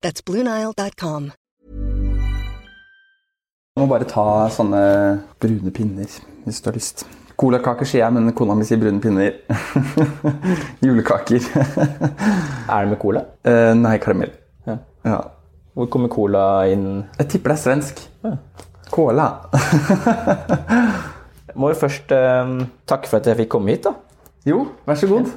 That's BlueNile.com. Du må bare ta sånne brune pinner hvis du har lyst. Colakaker sier jeg, men kona mi sier brune pinner. Julekaker. Er det med cola? Eh, nei, karamell. Ja. Ja. Hvor kommer cola inn? Jeg tipper det er svensk. Cola. Må jo først eh, takke for at jeg fikk komme hit, da. jo, vær så god.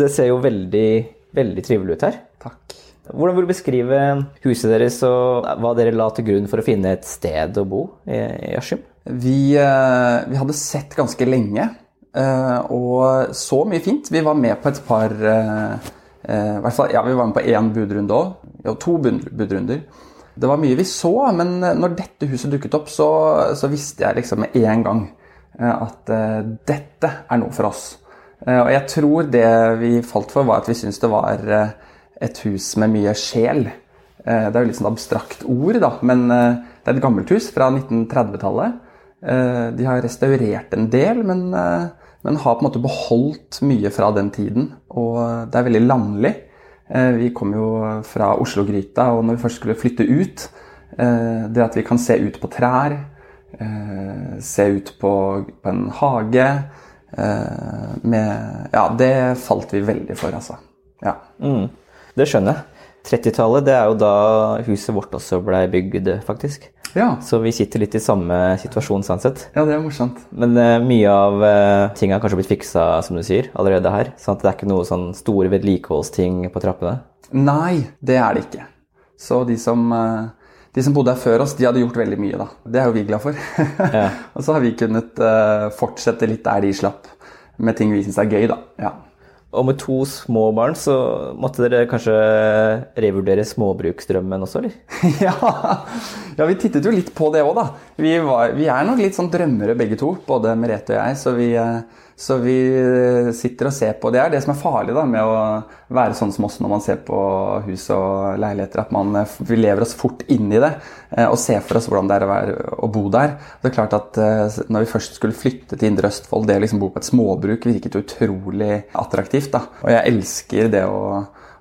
Det ser jo veldig, veldig trivelig ut her. Takk. Hvordan vil du beskrive huset deres og hva dere la til grunn for å finne et sted å bo i Askim? Vi, eh, vi hadde sett ganske lenge, eh, og så mye fint. Vi var med på et par eh, fall, Ja, vi var med på én budrunde òg. Ja, to budrunder. Det var mye vi så, men når dette huset dukket opp, så, så visste jeg liksom med en gang at dette er noe for oss. Og jeg tror det vi falt for, var at vi syntes det var et hus med mye sjel. Eh, Det er jo litt sånn abstrakt ord, da, men eh, det er et gammelt hus fra 1930-tallet. Eh, De har restaurert en del, men, men har på en måte beholdt mye fra den tiden. Og det er veldig landlig. Vi kom jo fra Oslo-gryta, og når vi først skulle flytte ut Det at vi kan se ut på trær, se ut på, på en hage med, Ja, det falt vi veldig for, altså. Ja. Det skjønner jeg. 30-tallet, det er jo da huset vårt også blei bygd, faktisk. Ja. Så vi sitter litt i samme situasjon, sånn sett. ja, det er morsomt. Men uh, mye av uh, ting har kanskje blitt fiksa, som du sier, allerede her. Sånn at det er ikke noe sånn store vedlikeholdsting på trappene. Nei, det er det ikke. Så de som, uh, de som bodde her før oss, de hadde gjort veldig mye, da. Det er jo vi glad for. og så har vi kunnet fortsette litt der de slapp, med ting vi syns er gøy, da. Ja. Og med to små barn så måtte dere kanskje revurdere småbruksdrømmen også, eller? ja, ja, vi tittet jo litt på det òg, da. Vi, var, vi er nok litt sånn drømmere begge to, både Merete og jeg. Så vi, eh, så vi sitter og ser på Det er det som er farlig da, med å være sånn som oss når man ser på hus og leiligheter. At man, eh, vi lever oss fort inn i det eh, og ser for oss hvordan det er å, være, å bo der. Det er klart at eh, Når vi først skulle flytte til Indre Østfold, det å liksom bo på et småbruk virket utrolig attraktivt. da. Og jeg elsker det å,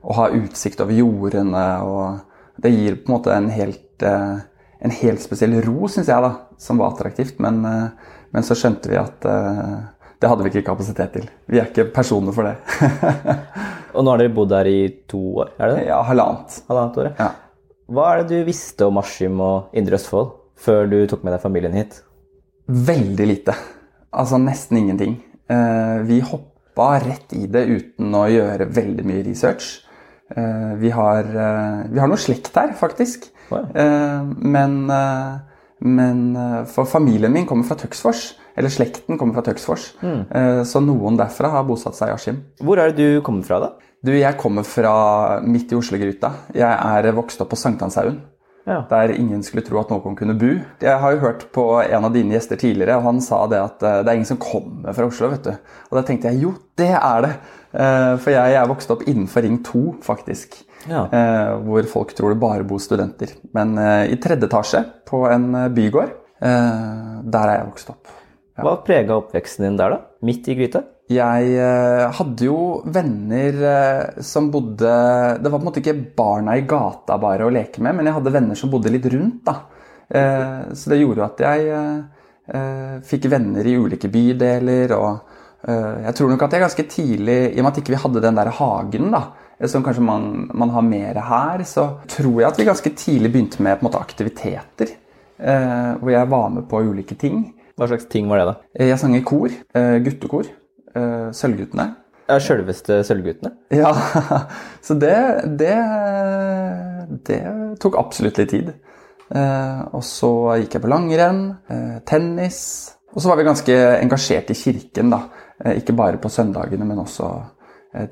å ha utsikt over jordene. og Det gir på en måte en helt, eh, en helt spesiell ro, syns jeg, da, som var attraktivt. Men, eh, men så skjønte vi at uh, det hadde vi ikke kapasitet til. Vi er ikke personer for det. Og nå har dere bodd her i to år, er det det? ja, halvannet. Halvannet år, Ja. Hva er det du visste om Askim og Indre Østfold før du tok med deg familien hit? Veldig lite. Altså nesten ingenting. Uh, vi hoppa rett i det uten å gjøre veldig mye research. Uh, vi, har, vi har noe slekt her, faktisk. Eh, men, eh, men eh, for familien min kommer fra Tøksfors. Eller slekten kommer fra Tøksfors. Mm. så noen derfra har bosatt seg i Askim. Hvor er det du kommer fra, da? Du, jeg kommer fra midt i Oslo-gryta. Jeg er vokst opp på Sankthanshaugen. Ja. Der ingen skulle tro at noen kunne bo. Jeg har jo hørt på en av dine gjester tidligere, og han sa det at det er ingen som kommer fra Oslo. vet du. Og da tenkte jeg jo, det er det. For jeg er vokst opp innenfor Ring 2, faktisk. Ja. eh, hvor folk tror det bare bor studenter. Men eh, i tredje etasje på en eh, bygård, eh, der er jeg vokst opp. Hva prega oppveksten din der, da? Midt i gryta? Jeg hadde jo venner som bodde Det var på en måte ikke barna i gata bare å leke med, men jeg hadde venner som bodde litt rundt. da. Eh, så det gjorde jo at jeg fikk venner i ulike bydeler. og Jeg tror nok at jeg ganske tidlig, i og med at ikke vi hadde den der hagen, da, som kanskje man, man har mer her, så tror jeg at vi ganske tidlig begynte med måte aktiviteter. eh, hvor jeg var med på ulike ting. Hva slags ting var det, da? Eh, Jeg sang i kor. eh, Guttekor. eh, Sølvguttene. Ja, Sjølveste Sølvguttene? Ja, så det, det, det tok absolutt litt tid. Eh, og så gikk jeg på langrenn, eh, tennis. Og så var vi ganske engasjert i kirken, da. Ikke bare på søndagene, men også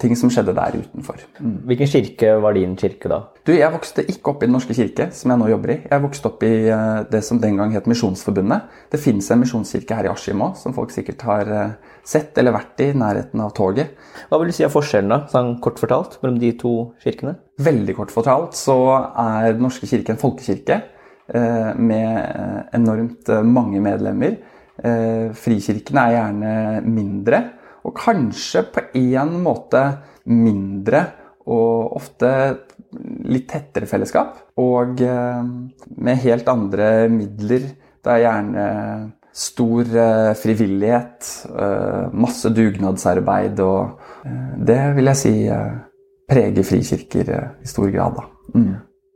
ting som skjedde der utenfor. Mm. Hvilken kirke var din kirke da? Du, Jeg vokste ikke opp i Den norske kirke, som jeg nå jobber i. Jeg vokste opp i eh, det som den gang het Misjonsforbundet. Det fins en misjonskirke her i Askim òg, som folk sikkert har eh, sett eller vært i, i nærheten av toget. Hva vil du si er forskjellen, da, sånn kort fortalt, mellom de to kirkene? Veldig kort fortalt så er Den norske kirke en folkekirke eh, med eh, enormt eh, mange medlemmer. Eh, frikirkene er gjerne mindre, og kanskje på en måte mindre og ofte litt tettere fellesskap. Og eh, med helt andre midler. Det er gjerne stor eh, frivillighet, eh, masse dugnadsarbeid, og det vil jeg si preger frikirker i stor grad. Da. Mm.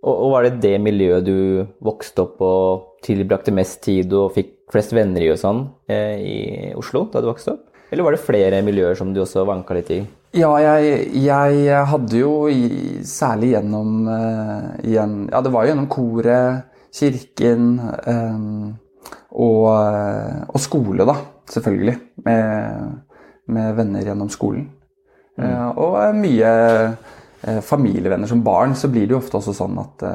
Og, var det det miljøet du vokste opp og tilbrakte mest tid og fikk flest venner i og sånn i Oslo da du vokste opp? Eller var det flere miljøer som du også vanka litt i? Ja, jeg, jeg hadde jo i, særlig gjennom uh, igjen, Ja, det var jo gjennom koret, kirken um, og, eh, og skole, da, selvfølgelig. Med, med venner gjennom skolen. Eh, og mye uh, familievenner. Som barn så blir det jo ofte også sånn at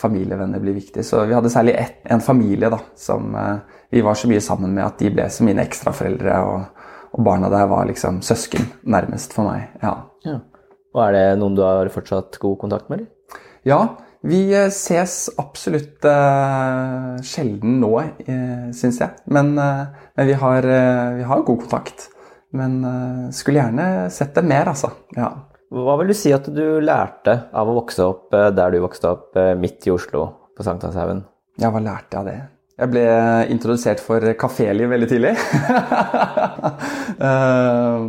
familievenner blir viktig. Så vi hadde særlig ett, en familie da, som vi var så mye sammen med at de ble som mine ekstraforeldre. og og barna der var liksom søsken, nærmest for meg. Ja, Ja. Og er det noen du har fortsatt god kontakt med? eller? ja vi eh, ses absolutt uh, sjelden nå, uh, syns jeg. Men, uh, men vi, har, uh, vi har god kontakt. Men eh, skulle gjerne sett det mer, altså. Ja. Hva vil du si at du lærte av å vokse opp eh, der du vokste opp eh, midt i Oslo, på Sankthanshaugen? ja, hva lærte jeg av det? Jeg ble introdusert for kaféliv veldig tidlig. Eh,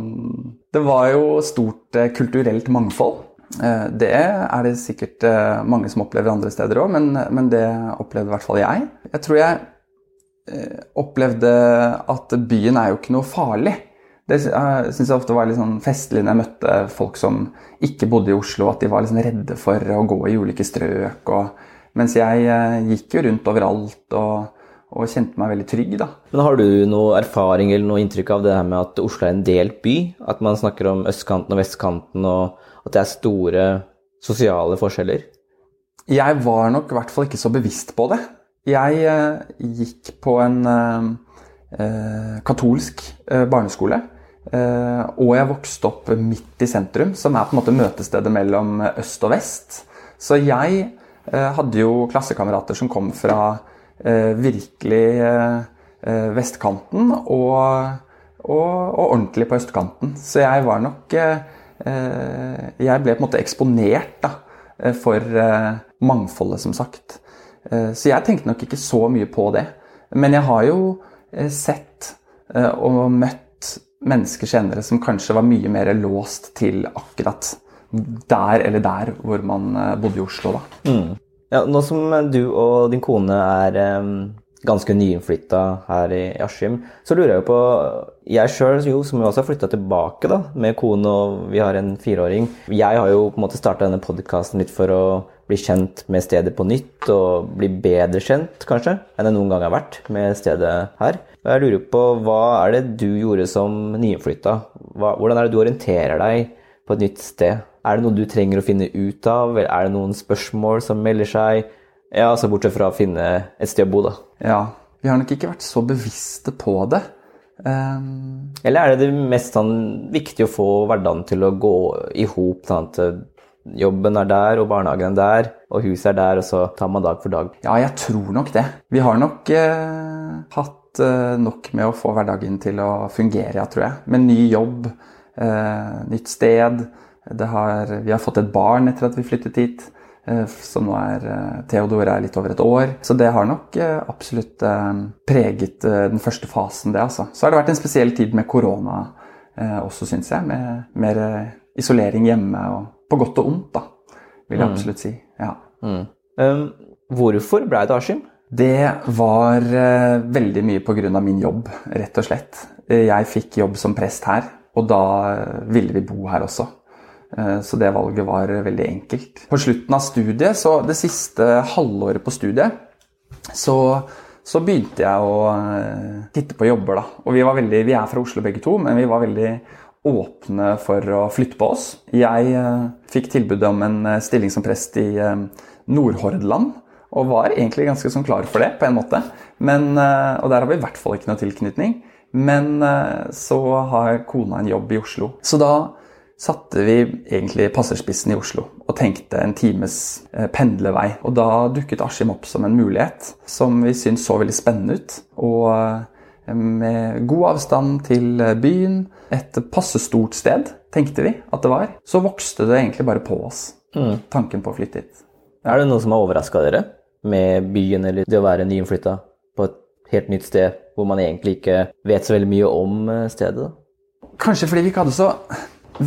det var jo stort eh, kulturelt mangfold. Eh, Det er det sikkert mange som opplever andre steder òg, men, men det opplevde i hvert fall jeg. Jeg tror jeg opplevde at byen er jo ikke noe farlig. Det syns jeg ofte var litt sånn festlig når jeg møtte folk som ikke bodde i Oslo, at de var liksom redde for å gå i ulike strøk. Og, mens jeg gikk jo rundt overalt og, og kjente meg veldig trygg, da. Men Har du noe erfaring eller noe inntrykk av det her med at Oslo er en delt by? At man snakker om østkanten og vestkanten, og at det er store sosiale forskjeller? Jeg var nok i hvert fall ikke så bevisst på det. Jeg eh, gikk på en eh, eh, katolsk eh, barneskole. Eh, og jeg vokste opp midt i sentrum, som er på en måte møtestedet mellom øst og vest. Så jeg eh, hadde jo klassekamerater som kom fra virkelig eh, eh, vestkanten og, og, og ordentlig på østkanten. Så jeg var nok eh, eh, Jeg ble på en måte eksponert da, eh, for eh, mangfoldet, som sagt. Eh, Så jeg tenkte nok ikke så mye på det. Men jeg har jo eh, sett eh, og møtt mennesker senere som kanskje var mye mer låst til akkurat der eller der hvor man eh, bodde i Oslo, da. Ja, nå som du og din kone er ganske nyinnflytta her i Askim, så lurer jeg jo på Jeg sjøl, som jo også har flytta tilbake da, med kone, og vi har en fireåring Jeg har jo på en måte starta denne podkasten litt for å bli kjent med stedet på nytt, og bli bedre kjent, kanskje, enn jeg noen gang har vært med stedet her. Og jeg lurer på hva er det du gjorde som nyinnflytta? Hvordan er det du orienterer deg på et nytt sted? Er det noe du trenger å finne ut av? Er det noen spørsmål som melder seg? Ja, altså bortsett fra å finne et sted å bo, da. Ja, vi har nok ikke vært så bevisste på det. Um... Eller er det det mest sånn viktig å få hverdagen til å gå i hop, sånn at jobben er der, og barnehagen er der, og huset er der, og så tar man dag for dag. Ja, jeg tror nok det. Vi har nok eh, hatt eh, nok med å få hverdagen til å fungere, ja, tror jeg. Med ny jobb, eh, nytt sted. Har, vi har fått et barn etter at vi flyttet hit, eh, som nå er eh, Theodor er litt over et år. Så det har nok eh, absolutt preget den første fasen, det, altså. Så har det vært en spesiell tid med korona også, syns jeg. Med mer isolering hjemme, og på godt og ondt, da, vil jeg mm. absolutt si. Ja. Mm. Um, hvorfor ble det Askim? Det var uh, veldig mye pga. min jobb, rett og slett. Jeg fikk jobb som prest her, og da ville vi bo her også. Uh, så det valget var veldig enkelt. På slutten av studiet, så det siste halvåret på studiet, så, så begynte jeg å uh, titte på jobber, da. Og vi, veldig, vi er fra Oslo begge to, men vi var veldig åpne for å flytte på oss. Jeg eh, fikk tilbud om en eh, stilling som prest i eh, Nordhordland. Og var egentlig ganske sånn klar for det, på en måte. Men, og der har vi i hvert fall ikke noe tilknytning. Men så har kona en jobb i Oslo. Så da satte vi egentlig passerspissen i Oslo og tenkte en times pendlevei. Og da dukket Askim opp som en mulighet som vi syntes så veldig spennende ut. Og med god avstand til byen. Et passe stort sted, tenkte vi at det var. Så vokste det egentlig bare på oss, mm. tanken på å flytte hit. Er det noe som har overraska dere med byen, eller det å være nyinnflytta på et helt nytt sted hvor man egentlig ikke vet så veldig mye om eh, stedet? Kanskje fordi vi ikke hadde så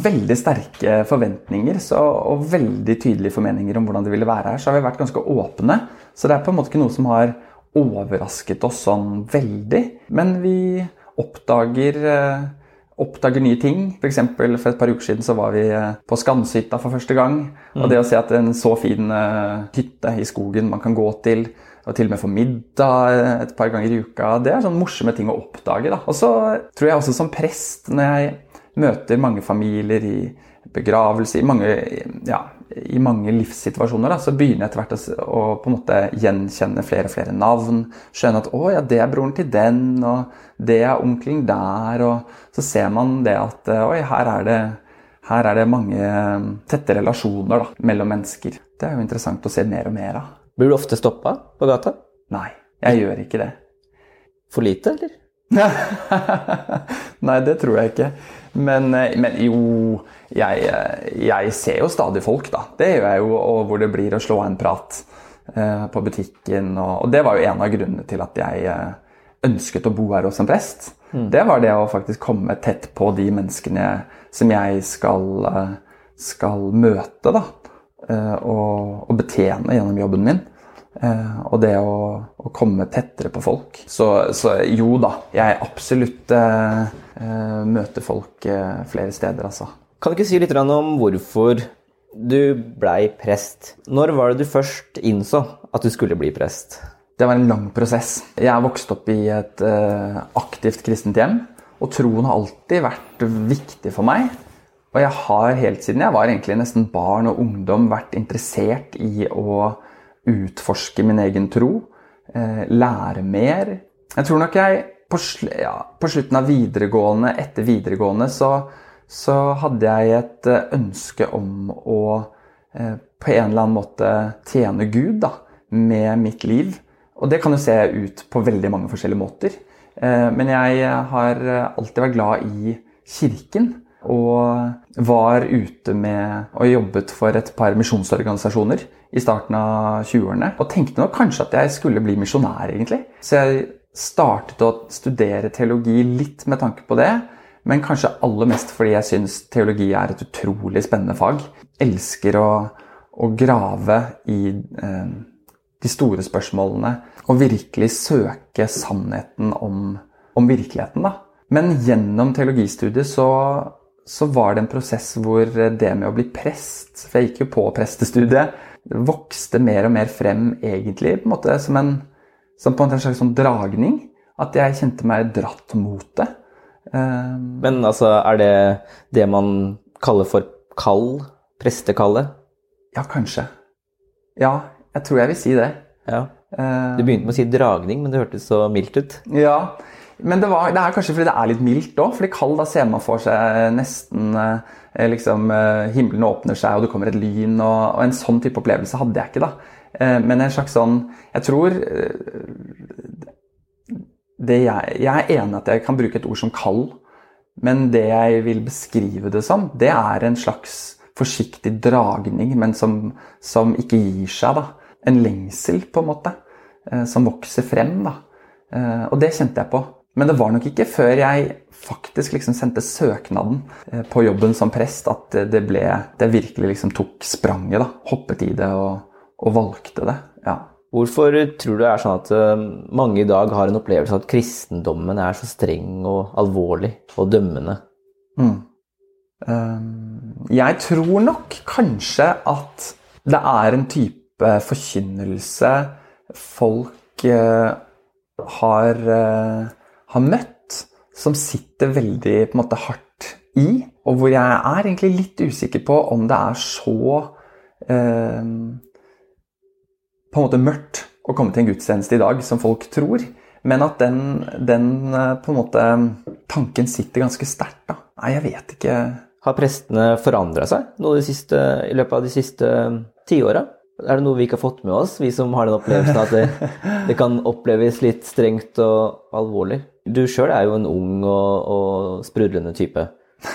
veldig sterke forventninger så, og veldig tydelige formeninger om hvordan det ville være her, så har vi vært ganske åpne. Så det er på en måte ikke noe som har overrasket oss sånn veldig. Men vi oppdager, eh, oppdager nye ting. F.eks. For, for et par uker siden så var vi eh, på Skanshytta for første gang. Mm. Og det å se at en så fin eh, hytte i skogen man kan gå til, og til og med få middag et par ganger i uka, det er sånne morsomme ting å oppdage. da. Og så tror jeg også som prest, når jeg møter mange familier i begravelse, i mange, ja, i mange livssituasjoner da, så begynner jeg etter hvert å, å, på en måte gjenkjenne flere og flere navn. Skjønne at 'å ja, det er broren til den', og 'det er onkelen der'. Og så ser man det at oi, her er det, her er det mange eh, tette relasjoner da, mellom mennesker. Det er jo interessant å se mer og mer av. Blir du ofte stoppa på gata? Nei, jeg gjør ikke det. For lite, eller? Nei, det tror jeg ikke. Men, eh, men jo jeg, eh, jeg, ser jo stadig folk, da. Det gjør jeg jo, og hvor det blir å slå en prat eh, på butikken. Og, og, det var jo en av grunnene til at jeg ønsket å bo her hos en prest. Mm. Det var det å faktisk komme tett på de menneskene som jeg skal, skal møte, da. Og, og betjene gjennom jobben min. Eh, og det å, å, komme tettere på folk. Så, så jo da, jeg absolutt eh, eh, møter folk eh, flere steder, altså. Kan du ikke si litt om hvorfor du blei prest? Når var det du først innså at du skulle bli prest? Det var en lang prosess. Jeg er vokst opp i et uh, aktivt kristent hjem. Og troen har alltid vært viktig for meg. Og jeg har helt siden jeg var egentlig nesten barn og ungdom vært interessert i å utforske min egen tro, eh, lære mer. Jeg tror nok jeg på, sl ja, på, slutten av videregående, etter videregående, så, så hadde jeg et eh, ønske om å eh, på en eller annen måte tjene Gud da, med mitt liv. Og det kan jo se ut på veldig mange forskjellige måter. Eh, men jeg har alltid vært glad i kirken. Og var ute med og jobbet for et par misjonsorganisasjoner i starten av 20-årene. Og tenkte nok kanskje at jeg skulle bli misjonær, egentlig. Så jeg startet å studere teologi litt med tanke på det. Men kanskje aller mest fordi jeg syns teologi er et utrolig spennende fag. Elsker å, å grave i eh, de store spørsmålene og virkelig søke sannheten om, om virkeligheten. da. Men gjennom teologistudiet så så var det en prosess hvor det med å bli prest For jeg gikk jo på prestestudiet. Vokste mer og mer frem egentlig på en måte som en, som på en slags sånn dragning. At jeg kjente meg dratt mot det. Uh, Men altså, er det det man kaller for kall? Prestekallet? Ja, kanskje. Ja, jeg tror jeg vil si det. Ja. Du begynte med å si dragning, men det hørtes så mildt ut. Ja, men det, var, det, er kanskje fordi det er litt mildt òg. Fordi kall, da ser man for seg nesten eh, liksom, eh, himmelen åpner seg, og det kommer et lyn. Og, og, en sånn type opplevelse hadde jeg ikke, da. Eh, men en slags sånn Jeg tror jeg, jeg er enig at jeg kan bruke et ord som kald, men det jeg vil beskrive det som, det er en slags forsiktig dragning, men som, som ikke gir seg. da. En lengsel, på en måte, som vokser frem. da. Og det kjente jeg på. Men det var nok ikke før jeg faktisk liksom sendte søknaden eh, på jobben som prest, at det ble Det virkelig liksom tok spranget, da. Hoppet i det og, og valgte det. Ja. Hvorfor tror du det er sånn at eh, mange i dag har en opplevelse av at kristendommen er så streng og alvorlig og dømmende? Mm. Jeg tror nok kanskje at det er en type forkynnelse folk eh, har har møtt, som sitter veldig på en måte hardt i. Og hvor jeg er egentlig litt usikker på om det er så eh, på en måte mørkt å komme til en gudstjeneste i dag som folk tror. Men at den, den eh, på en måte tanken sitter ganske sterkt. Nei, jeg vet ikke. Har prestene forandra seg noe siste, i løpet av de siste tiåra? Er det noe vi ikke har fått med oss, vi som har den opplevelsen at det, det kan oppleves litt strengt og alvorlig? Du sjøl er jo en ung og, og sprudlende type.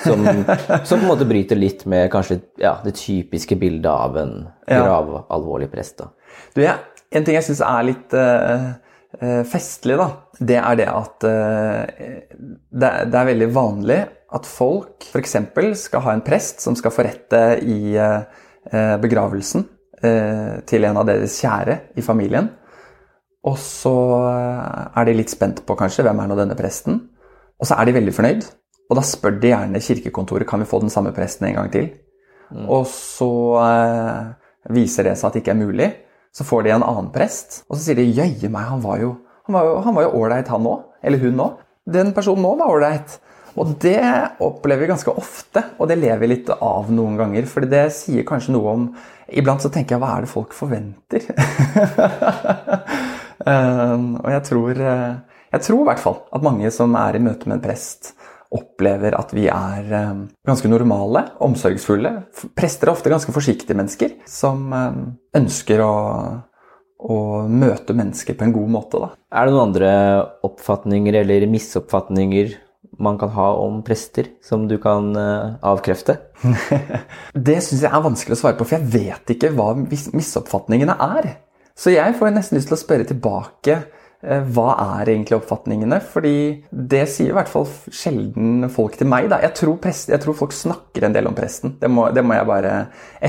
Som, som, på en måte bryter litt med kanskje ja, det typiske bildet av en gravalvorlig prest. Da. Du, ja, en ting jeg syns er litt uh, festlig, da, det er det at uh, det, det, er veldig vanlig at folk f.eks. skal ha en prest som skal forrette i uh, begravelsen til en av deres kjære i familien. Og så er de litt spent på kanskje hvem er nå denne presten. Og så er de veldig fornøyd. Og da spør de gjerne kirkekontoret kan vi få den samme presten en gang til. Mm. Og så eh, viser det seg at det ikke er mulig. Så får de en annen prest, og så sier de jøye meg, han var jo han var jo ålreit, han òg. Eller hun òg. Den personen nå var ålreit. Og det opplever vi ganske ofte, og det lever vi litt av noen ganger. For det sier kanskje noe om Iblant så tenker jeg hva er det folk forventer? Ehm, og jeg tror, eh, jeg tror i hvert fall at mange som er i møte med en prest, opplever at vi er ehm, ganske normale, omsorgsfulle. Prester er ofte ganske forsiktige mennesker som ehm, ønsker å, å møte mennesker på en god måte. Da. Er det noen andre oppfatninger eller misoppfatninger man kan ha om prester, som du kan avkrefte? det syns jeg er vanskelig å svare på, for jeg vet ikke hva misoppfatningene er. Så jeg får nesten lyst til å spørre tilbake eh, hva er egentlig oppfatningene? Fordi det sier i hvert fall sjelden folk til meg. Jeg, tror prest, jeg tror folk snakker en del om presten. Det må, det må jeg bare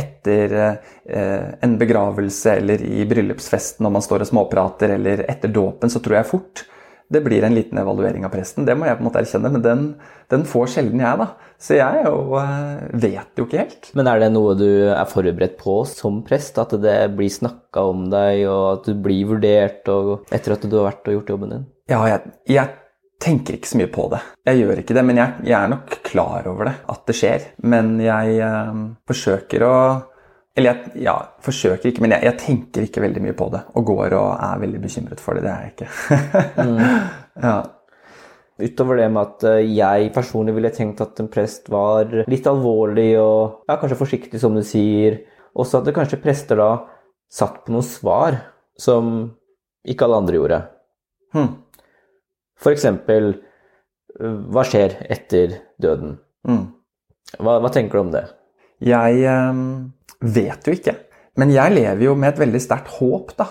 Etter eh, en begravelse eller i bryllupsfesten når man står og småprater, eller etter dåpen, så tror jeg fort det blir en liten evaluering av presten. Det må jeg på en måte erkjenne, men den, den får sjelden jeg, da. Så jeg jo, eh, vet jo ikke helt. Men er det noe du er forberedt på som prest? At det blir snakka om deg, og at du blir vurdert etter at du har vært og gjort jobben din? Ja, jeg, jeg tenker ikke så mye på det. Jeg gjør ikke det, men jeg, jeg er nok klar over det, at det skjer. Men jeg øh, forsøker å eller jeg ja, forsøker ikke, men jeg, jeg, tenker ikke veldig mye på det. Og går og er veldig bekymret for det. Det er jeg ikke. mm. ja. Utover det med at eh, jeg personlig ville tenkt at en prest var litt alvorlig og ja, kanskje forsiktig, som du sier. Også at det kanskje prester da satt på noen svar som ikke alle andre gjorde. Hmm. For eksempel Hva skjer etter døden? Hmm. Hva, hva, tenker du om det? Jeg um vet jo ikke. Men jeg lever jo med et veldig sterkt håp, da.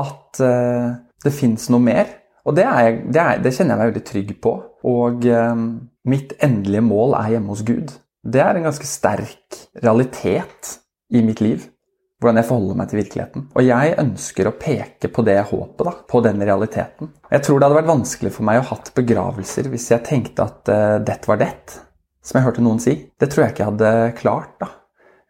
At uh, det fins noe mer. Og det, jeg, det, er, det, kjenner jeg meg veldig trygg på. Og uh, mitt endelige mål er hjemme hos Gud. Det er en ganske sterk realitet i mitt liv. Hvordan jeg forholder meg til virkeligheten. Og jeg ønsker å peke på det håpet, da, på den realiteten. Jeg tror det hadde vært vanskelig for meg å hatt begravelser hvis jeg tenkte at uh, det var det, som jeg hørte noen si. Det tror jeg ikke jeg hadde klart. da.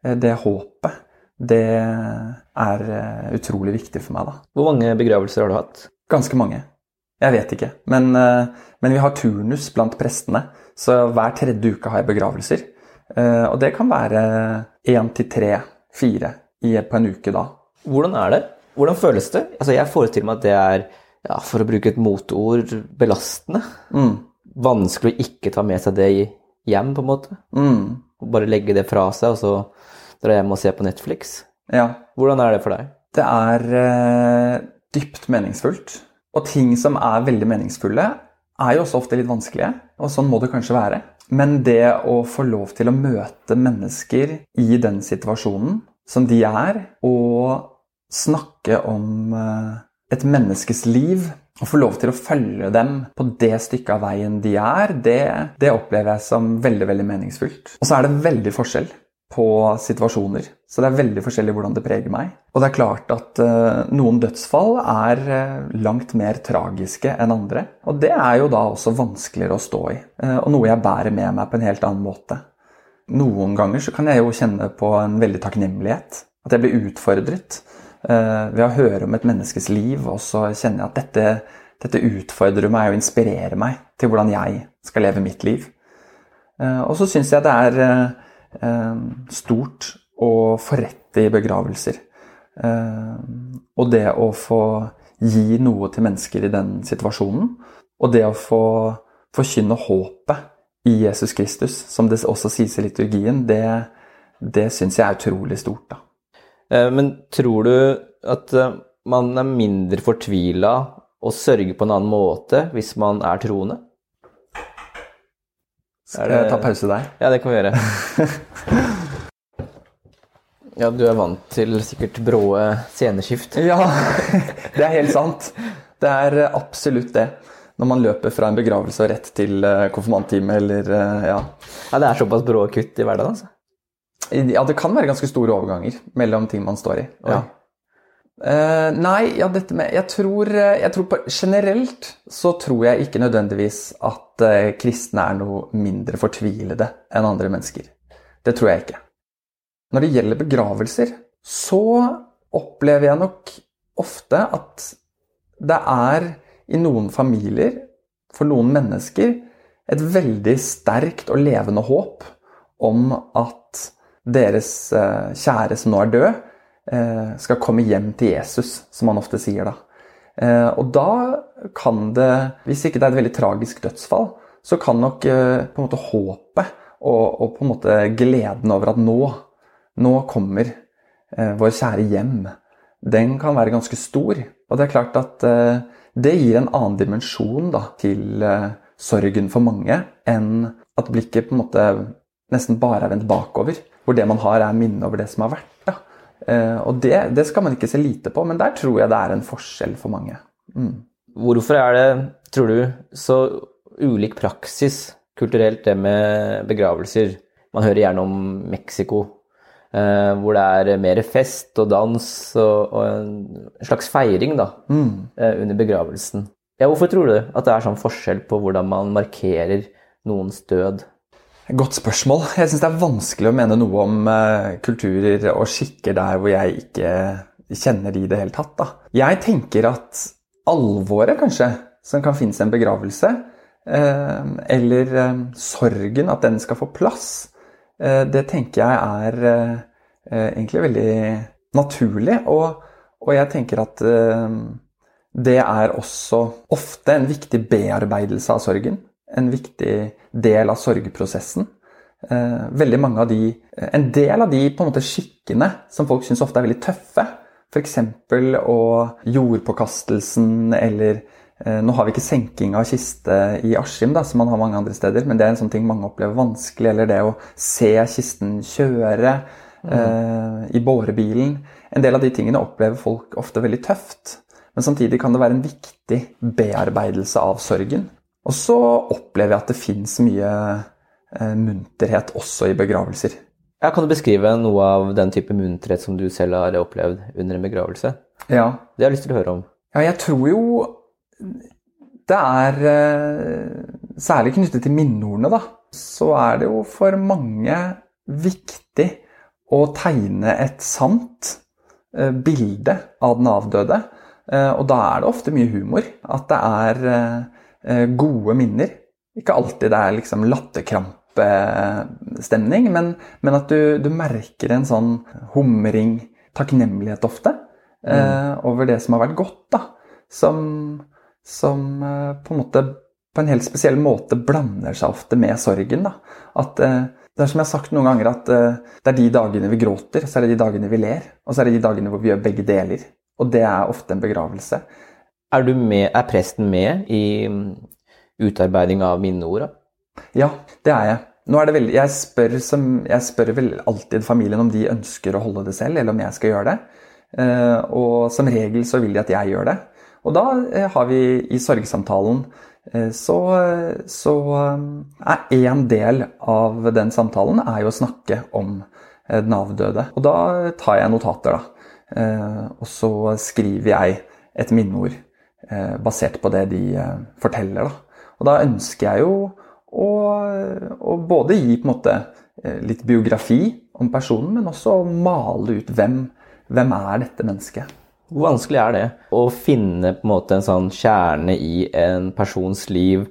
Eh, det håpet, det er eh, utrolig viktig for meg, da. Hvor mange begravelser har du hatt? Ganske mange. Jeg vet ikke. Men, eh, men vi har turnus blant prestene, så hver tredje uke har jeg begravelser. Og det kan være én til tre, fire på en uke da. Hvordan er det? Hvordan føles det? Altså, jeg forestiller meg at det er, ja, for å bruke et motord, belastende. Mm. Vanskelig å ikke ta med seg det hjem, på en måte. Mm. Bare legge det fra seg, og så dra hjem og se på Netflix. Ja. Hvordan er det for deg? Det er uh, dypt meningsfullt. Og ting som er veldig meningsfulle, er jo også ofte litt vanskelige. Og sånn må det kanskje være. Men det å få lov til å møte mennesker i den situasjonen som de er, og snakke om uh, et menneskes liv å få lov til å følge dem på det stykket av veien de er, det, det, opplever jeg som veldig veldig meningsfullt. Og så er det veldig forskjell på situasjoner. Så det er veldig forskjellig hvordan det preger meg. Og det er klart at uh, noen dødsfall er uh, langt mer tragiske enn andre. Og det er jo da også vanskeligere å stå i, uh, og noe jeg bærer med meg på en helt annen måte. Noen ganger så kan jeg jo kjenne på en veldig takknemlighet. At jeg blir utfordret. Ved å høre om et menneskes liv, og så kjenner jeg at dette, dette utfordrer meg og inspirerer meg til hvordan jeg skal leve mitt liv. Og så syns jeg det er stort å forrette i begravelser. Og det å få gi noe til mennesker i den situasjonen, og det å få forkynne håpet i Jesus Kristus, som det også sies i liturgien, det, det syns jeg er utrolig stort. da. Eh, men tror du at eh, man er mindre fortvila og sørger på en annen måte hvis man er troende? Skal jeg ta pause der? Ja, det kan vi gjøre. ja, du er vant til sikkert bråe sceneskift? Ja, det er helt sant. Det er absolutt det. Når man løper fra en begravelse og rett til eh, konfirmanttime eller ja. Ja, Det er såpass brå kutt i hverdagen, altså? Ja, det kan være ganske store overganger mellom ting man står i. Ja. Uh, nei, ja, dette med Jeg tror, eh, jeg tror på, Generelt så tror jeg ikke nødvendigvis at uh, kristne er noe mindre fortvilede enn andre mennesker. Det tror jeg ikke. Når det gjelder begravelser, så opplever jeg nok ofte at det er i noen familier, for noen mennesker, et veldig sterkt og levende håp om at deres uh, kjære som nå er død, skal komme hjem til Jesus, som han ofte sier da. Eh, og da kan det, hvis ikke det er et veldig tragisk dødsfall, så kan nok på en måte håpet og, og på en måte gleden over at nå, nå kommer vår kjære hjem, den kan være ganske stor. Og det er klart at det gir en annen dimensjon da, til sorgen for mange enn at blikket på en måte nesten bare er vendt bakover hvor det man har, er minne over det som har vært. Da. Eh, og det, det, skal man ikke se lite på, men der tror jeg det er en forskjell for mange. Mm. Hvorfor er det, tror du, så ulik praksis kulturelt, det med begravelser? Man hører gjerne om Mexico, eh, hvor det er mer fest og dans og, og en slags feiring da, mm. eh, under begravelsen. Ja, hvorfor tror du at det er sånn forskjell på hvordan man markerer noens død? Godt spørsmål. Jeg syns det er vanskelig å mene noe om uh, kulturer og skikker der hvor jeg ikke kjenner de i det hele tatt. Da. Jeg tenker at alvoret, kanskje, som kan finnes i en begravelse, uh, eller uh, sorgen, at den skal få plass, det tenker jeg er egentlig veldig naturlig. Og, og jeg tenker at det er også ofte en viktig bearbeidelse av sorgen en viktig del av sorgprosessen. Eh, veldig mange av de, En del av de på en måte skikkene som folk syns ofte er veldig tøffe, f.eks. og jordpåkastelsen eller eh, Nå har vi ikke senking av kiste i Askim, da, som man har mange andre steder, men det er en sånn ting mange opplever vanskelig. Eller det å se kisten kjøre mm. eh, i bårebilen. En del av de tingene opplever folk ofte veldig tøft. Men samtidig kan det være en viktig bearbeidelse av sorgen. Og så opplever jeg at det fins mye eh, munterhet også i begravelser. Ja, kan du beskrive noe av den type munterhet som du selv har opplevd under en begravelse? Ja. Det har jeg lyst til å høre om. Ja, jeg tror jo det er eh, Særlig knyttet til minneordene, da. Så er det jo for mange viktig å tegne et sant eh, bilde av den avdøde. Og da er det ofte mye humor. At det er gode minner. Ikke alltid det er liksom latterkrampestemning, men, men at du, du, merker en sånn humring, takknemlighet ofte, mm. eh, over det som har vært godt. da, Som, som eh, på en måte på en helt spesiell måte blander seg ofte med sorgen. da, At eh, Det er som jeg har sagt noen ganger, at eh, det er de dagene vi gråter, så er det de dagene vi ler, og så er det de dagene hvor vi gjør begge deler. Og det er ofte en begravelse. Er, med, er presten med i mm, utarbeiding av minneord? Ja, det er jeg. Veldig, jeg, spør som, jeg spør vel alltid familien om de ønsker å holde det selv, eller om jeg skal gjøre det. Eh, og som regel så vil de at jeg gjør det. Og da eh, har vi i sorgsamtalen eh, så, så er én del av den samtalen er jo å snakke om den avdøde. Og da tar jeg notater, da. Og så skriver jeg et minneord basert på det de forteller, da. Og da ønsker jeg jo å, å både gi måte litt biografi om personen, men også male ut hvem, hvem er dette mennesket. Hvor vanskelig er det å finne på en en sånn kjerne i en persons liv,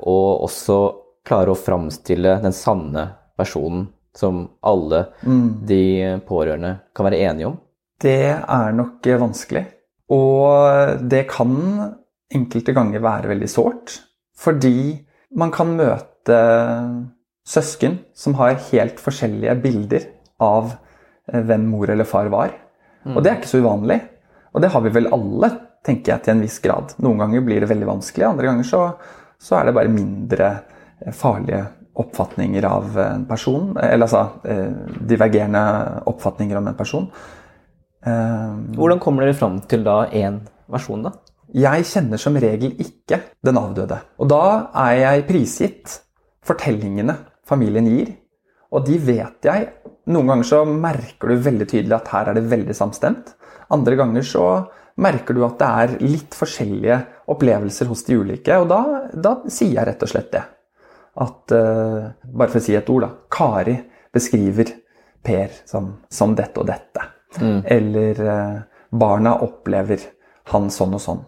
og også klare å framstille den sanne personen som alle Mm. de pårørende kan være enige om? Det er nok vanskelig. Og det kan enkelte ganger være veldig sårt. Fordi man kan møte søsken som har helt forskjellige bilder av eh, hvem mor eller far var. Og det er ikke så uvanlig. Og det har vi vel alle, tenker jeg, til en viss grad. Noen ganger blir det veldig vanskelig, andre ganger så, så er det bare mindre eh, farlige oppfatninger av en person. Eller altså eh, divergerende oppfatninger om en person. Eh, Hvordan kommer dere fram til da én versjon, da? Jeg kjenner som regel ikke den avdøde. Og da er jeg prisgitt fortellingene familien gir. Og de vet jeg. Noen ganger så merker du veldig tydelig at her er det veldig samstemt. Andre ganger så merker du at det er litt forskjellige opplevelser hos de ulike. Og da, da sier jeg rett og slett det. At uh, Bare for å si et ord, da. Kari beskriver Per som, som dette og dette. Eller eh, barna opplever han sånn og sånn.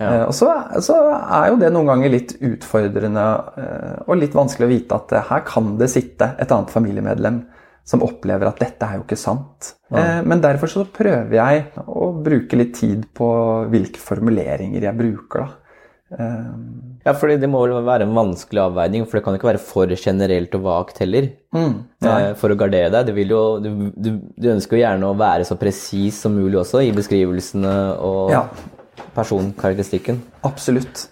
Eh, og så, så er jo det noen ganger litt utfordrende eh, og litt vanskelig å vite at her kan det sitte et annet familiemedlem som opplever at dette er jo ikke sant. Eh, men derfor så prøver jeg å bruke litt tid på hvilke formuleringer jeg bruker, da. Eh, Ja, fordi det må vel være en vanskelig avveining, for det kan jo ikke være for generelt og vagt heller. mm. Eh, For å gardere deg. Du, vil jo, du, du, du ønsker jo gjerne å være så presis som mulig også i beskrivelsene og Ja. personkarakteristikken. Absolutt.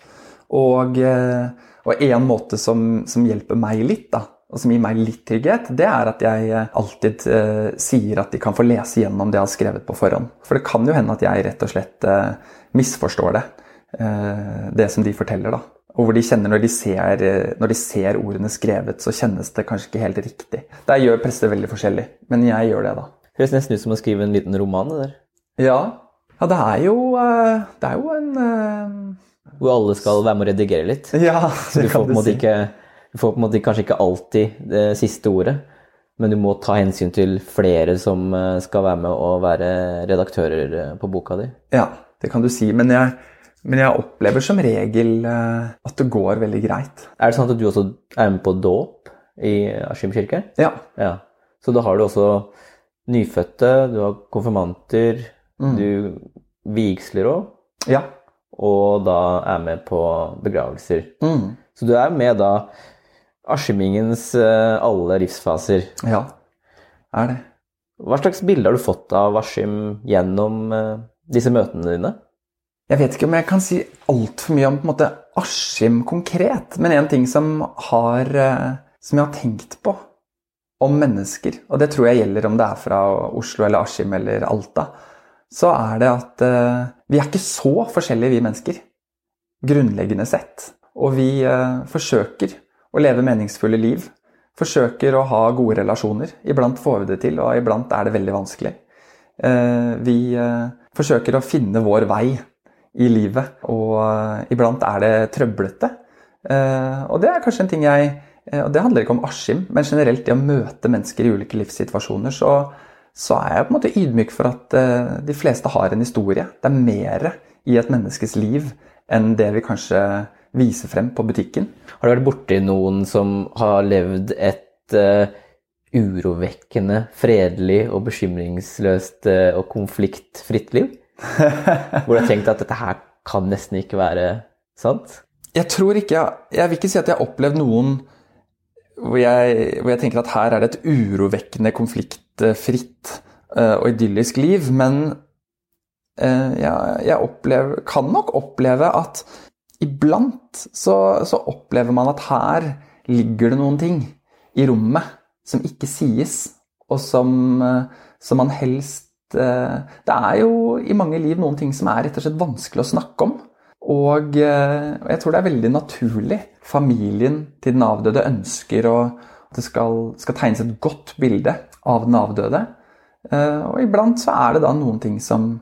Og, eh, og en måte som, som hjelper meg litt, da, og som gir meg litt trygghet, det er at jeg eh, alltid eh, sier at de kan få lese gjennom det jeg har skrevet på forhånd. For det kan jo hende at jeg rett og slett eh, misforstår det, det som de forteller. da. Og hvor de kjenner når de, ser, eh, når de ser ordene skrevet, så kjennes det kanskje ikke helt riktig. Der gjør prester veldig forskjellig, men jeg gjør det, da. Det Høres nesten ut som å skrive en liten roman. det der. Ja, ja det er jo, eh, det er jo en eh, Hvor alle skal være med å redigere litt. Ja, det kan på du si. ikke Du får på en måte kanskje ikke alltid det siste ordet, men du må ta hensyn til flere som eh, skal være med og være redaktører eh, på boka di. Ja, det kan du si. Men jeg, men jeg opplever som regel eh, at det går veldig greit. Er det sånn at du også er med på dåp i Askim kirke? Ja. Ja. Så da har du også nyfødte, du har konfirmanter, du vigsler òg, Ja. og da er med på begravelser. Mm. Så du er med da Askimingens eh, alle livsfaser. Ja. Er det. Hva slags bilde har du fått av Askim gjennom eh, disse møtene dine? Jeg vet ikke om jeg kan si altfor mye om på en måte Askim konkret, men en ting som, har, eh, som jeg har tenkt på om mennesker, og det tror jeg gjelder om det er fra Oslo eller Askim eller Alta, så er det at uh, vi er ikke så forskjellige, vi mennesker. Grunnleggende sett. Og vi uh, forsøker å leve meningsfulle liv. Forsøker å ha gode relasjoner. Iblant får vi det til, og iblant er det veldig vanskelig. Uh, vi forsøker å finne vår vei i livet, og eh, iblant er det trøblete. Eh, og det er kanskje en ting jeg eh, Og det handler ikke om Askim, men generelt det å møte mennesker i ulike livssituasjoner, så, så er jeg på en måte ydmyk for at de fleste har en historie. Det er mer i et menneskes liv enn det vi kanskje viser frem på butikken. Har du vært borti noen som har levd et uh, urovekkende, fredelig og bekymringsløst uh, og konfliktfritt liv? Hvor du har tenkt at dette her kan nesten ikke være sant? Jeg tror ikke Jeg vil ikke si at jeg har opplevd noen hvor, jeg, hvor jeg tenker at her er det et urovekkende konfliktfritt uh, og idyllisk liv. Men uh, jeg, jeg opplever, kan nok oppleve at iblant så, så, opplever man at her ligger det noen ting i rommet som ikke sies, og som, uh, som man helst Det er jo i mange liv noen ting som er rett og slett vanskelig å snakke om. Og, og jeg tror det er veldig naturlig familien til den avdøde ønsker at det skal, skal, tegnes et godt bilde av den avdøde. Eh, og iblant så er det da noen ting som,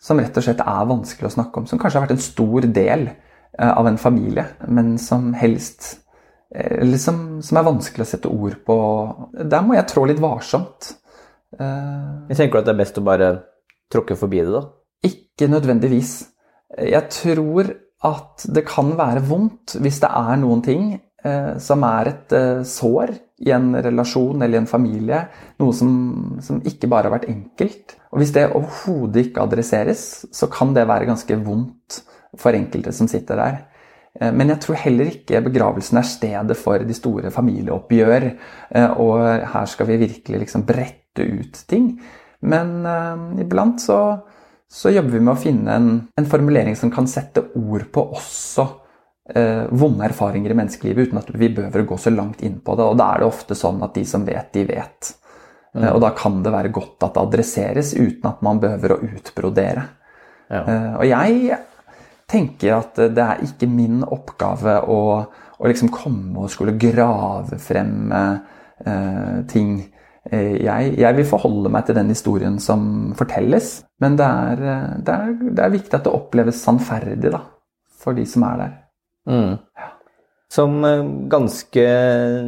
som rett og slett er vanskelig å snakke om, som kanskje har vært en stor del eh, av en familie, men som helst eh, Eller som, som er vanskelig å sette ord på. Der må jeg trå litt varsomt. Jeg tenker at det er best å bare tråkke forbi det, da? Ikke nødvendigvis. Jeg tror at det kan være vondt hvis det er noen ting eh, som er et eh, sår i en relasjon eller i en familie. Noe som, som ikke bare har vært enkelt. Og hvis det overhodet ikke adresseres, så kan det være ganske vondt for enkelte som sitter der. Eh, men jeg tror heller ikke begravelsen er stedet for de store familieoppgjør. Eh, og her skal vi virkelig liksom brette ut ting. Men eh, iblant så så jobber vi med å finne en, en formulering som kan sette ord på også eh, vonde erfaringer i menneskelivet, uten at vi behøver å gå så langt inn på det. Og da er det ofte sånn at de som vet, de vet. Mm. Og da kan det være godt at det adresseres uten at man behøver å utbrodere. Ja. Eh, og jeg tenker at det er ikke min oppgave å, å liksom komme og skulle grave frem eh, ting jeg, jeg, vil forholde meg til den historien som fortelles, men det er, det er, det er viktig at det oppleves sannferdig da, for de som er der. Mm. Ja. Som eh, ganske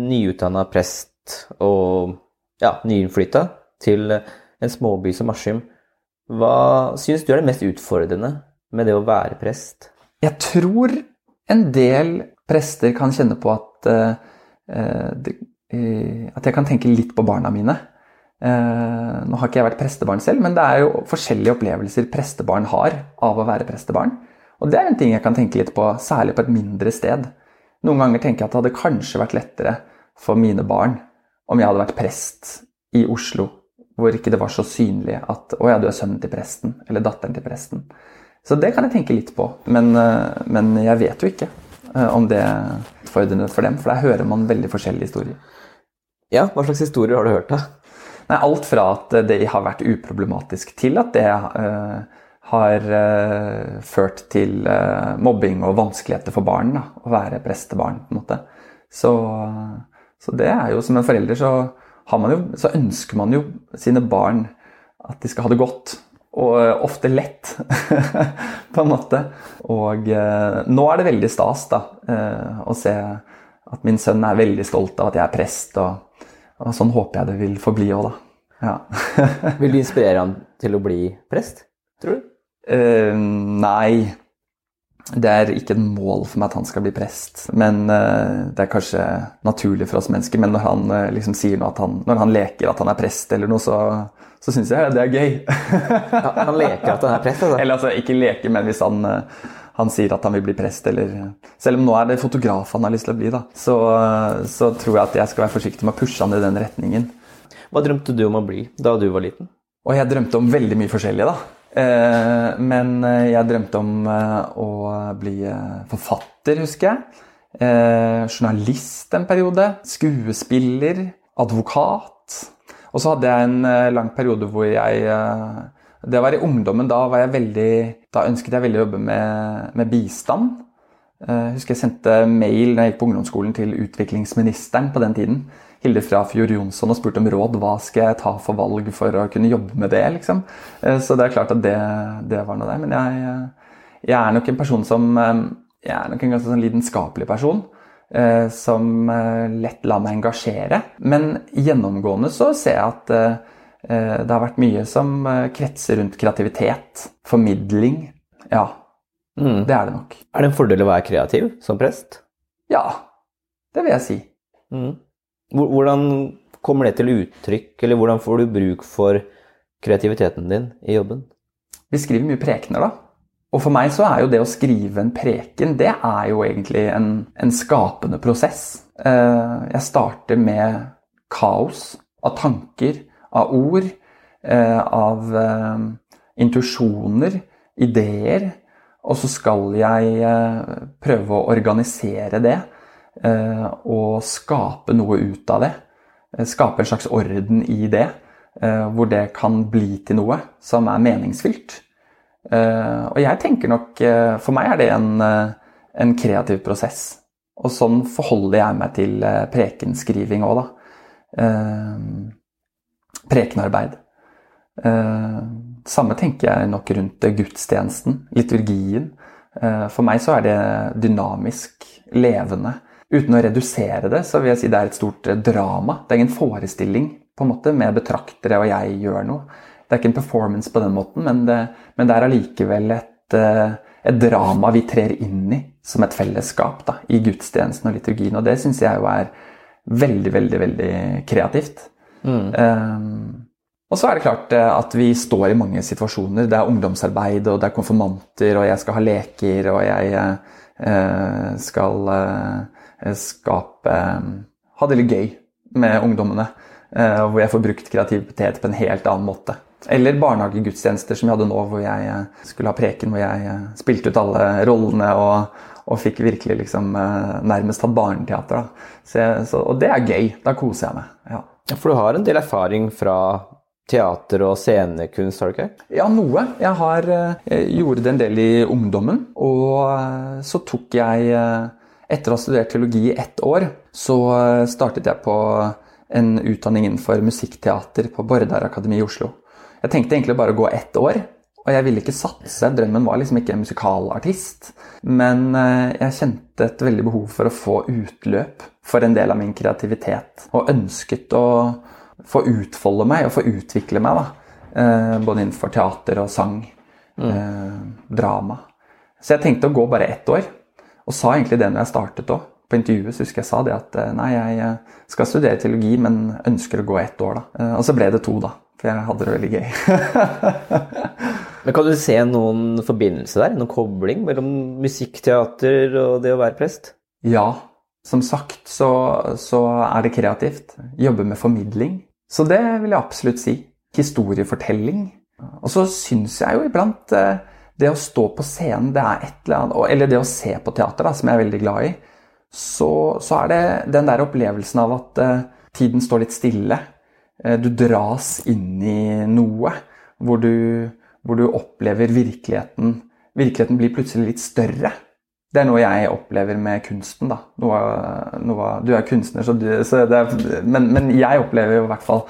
nyutdanna prest og ja, nyinnflytta til en småby som Askim, hva syns du er det mest utfordrende med det å være prest? Jeg tror en del prester kan kjenne på at uh, det, uh, at jeg kan tenke litt på barna mine. Uh, nå har ikke jeg vært prestebarn selv, men det er jo forskjellige opplevelser prestebarn har av å være prestebarn. Og det er en ting jeg kan tenke litt på, særlig på et mindre sted. Noen ganger tenker jeg at det hadde kanskje vært lettere for mine barn om jeg hadde vært prest i Oslo, hvor ikke det var så synlig at 'Å ja, du er sønnen til presten', eller datteren til presten. Så det kan jeg tenke litt på, men, eh, men jeg vet jo ikke om det er utfordrende for dem, for der hører man veldig forskjellige historier. Ja, hva slags historier har du hørt, da? Nei, alt fra at det har vært uproblematisk, til at det uh, har uh, ført til uh, mobbing og vanskeligheter for barn. Da, å være prestebarn, på en måte. Så, så, det er jo som en forelder så, jo, så ønsker man jo sine barn at de skal ha det godt. Og ofte lett, på en måte. Og nå er det veldig stas da, å se at min sønn er veldig stolt av at jeg er prest. og og sånn håper jeg det vil forbli òg, da. Ja. vil du inspirere han til å bli prest, tror du? Eh, nei. Det er ikke et mål for meg at han skal bli prest. Men uh, det er kanskje naturlig for oss mennesker. Men når han uh, liksom sier noe at han, når han leker at han er prest eller noe, så, så syns jeg det er gøy. ja, han leker at han er prest? Altså. Eller altså, ikke leker, men hvis han han sier at han vil bli prest, eller Selv om nå er det fotograf han har lyst til å bli, da, så, så tror jeg at jeg skal være forsiktig med å pushe han i den retningen. Hva drømte du om å bli da du var liten? Og jeg drømte om veldig mye forskjellig, da. Eh, men jeg drømte om eh, å bli eh, forfatter, husker jeg. Journalist en periode. Skuespiller. Advokat. Og så hadde jeg en lang periode hvor jeg det var i ungdommen. Da, var jeg veldig, da ønsket jeg veldig å jobbe med, med bistand. Jeg eh, husker jeg sendte mail da jeg gikk på ungdomsskolen til utviklingsministeren på den tiden. Hilde Frafjord Jonsson og spurte om råd. Hva skal jeg ta for valg for å kunne jobbe med det? liksom. Eh, så det er klart at det, det var noe der. Men jeg, eh, jeg, er nok en person som Jeg er nok en ganske sånn lidenskapelig person. Som lett lar meg engasjere. Men gjennomgående så ser jeg at Eh, det har vært mye som eh, kretser rundt kreativitet, formidling. Ja, mm. det er det nok. Er det en fordel å være kreativ som prest? Ja, det vil jeg si. Mm. Hvordan kommer det til uttrykk, eller hvordan får du bruk for kreativiteten din i jobben? Vi skriver mye prekener, da. Og for meg så er jo det å skrive en preken, det er jo egentlig en, en skapende prosess. Eh, jeg starter med kaos av tanker, av ord, eh, av eh, intuisjoner, ideer. Og så skal jeg prøve å organisere det og skape noe ut av det. Skape en slags orden i det, hvor det kan bli til noe som er meningsfylt. Og jeg tenker nok For meg er det en, en, kreativ prosess. Og sånn forholder jeg meg til prekenskriving òg, da. prekenarbeid. samme tenker jeg nok rundt gudstjenesten, liturgien. for meg så er det dynamisk, levende. Uten å redusere det, så vil jeg si det er et stort drama. Det er ingen forestilling på en måte med betraktere og jeg gjør noe. Det er ikke en performance på den måten, men det, men det er allikevel et, eh, et, drama vi trer inn i som et fellesskap da, i gudstjenesten og liturgien. Og det syns jeg jo er veldig, veldig, veldig kreativt. Mm. Um, og så er det klart eh, at vi står i mange situasjoner. Det er ungdomsarbeid, og det er konfirmanter, og jeg skal ha leker, og jeg skal skape um, Ha det litt gøy med ungdommene. Uh, hvor jeg får brukt kreativitet på en helt annen måte. Eller barnehagegudstjenester som vi hadde nå, hvor jeg eh, skulle ha preken, hvor jeg eh, spilte ut alle rollene og, og fikk virkelig liksom eh, nærmest hatt barneteater. Så jeg, så, og det er gøy. Da koser jeg meg. Ja. ja. For du har en del erfaring fra teater og scenekunst, har du ikke? Ja, noe. Jeg, har, jeg gjorde det en del i ungdommen. Og så tok jeg Etter å ha studert teologi i ett år, så startet jeg på en utdanning innenfor musikkteater på Bordar Akademi i Oslo. Jeg tenkte egentlig bare å gå ett år, og jeg ville ikke satse. Drømmen var liksom ikke en musikalartist. Men eh, jeg kjente et veldig behov for å få utløp for en del av min kreativitet. Og ønsket å få utfolde meg og få utvikle meg, da. Eh, både innenfor teater og sang. Mm. Eh, drama. Så jeg tenkte å gå bare ett år. Og sa egentlig det når jeg startet òg. På intervjuet så husker jeg sa det at nei, jeg skal studere teologi, men ønsker å gå ett år, da. Og så ble det to, da. For jeg hadde det veldig gøy. Men Kan du se noen forbindelse der? Noen kobling mellom musikkteater og det å være prest? Ja. Som sagt så, så er det kreativt. Jobbe med formidling. Så det vil jeg absolutt si. Historiefortelling. Og så syns jeg jo iblant eh, det å stå på scenen, det er et eller annet Eller det å se på teater, da, som jeg er veldig glad i. Så, så er det den der opplevelsen av at uh, tiden står litt stille. Eh, du dras inn i noe hvor du, hvor du, opplever virkeligheten Virkeligheten blir plutselig litt større. Det er noe jeg opplever med kunsten. da. Noe, noe, du er kunstner, så du, så er, men, men, jeg opplever jo i hvert fall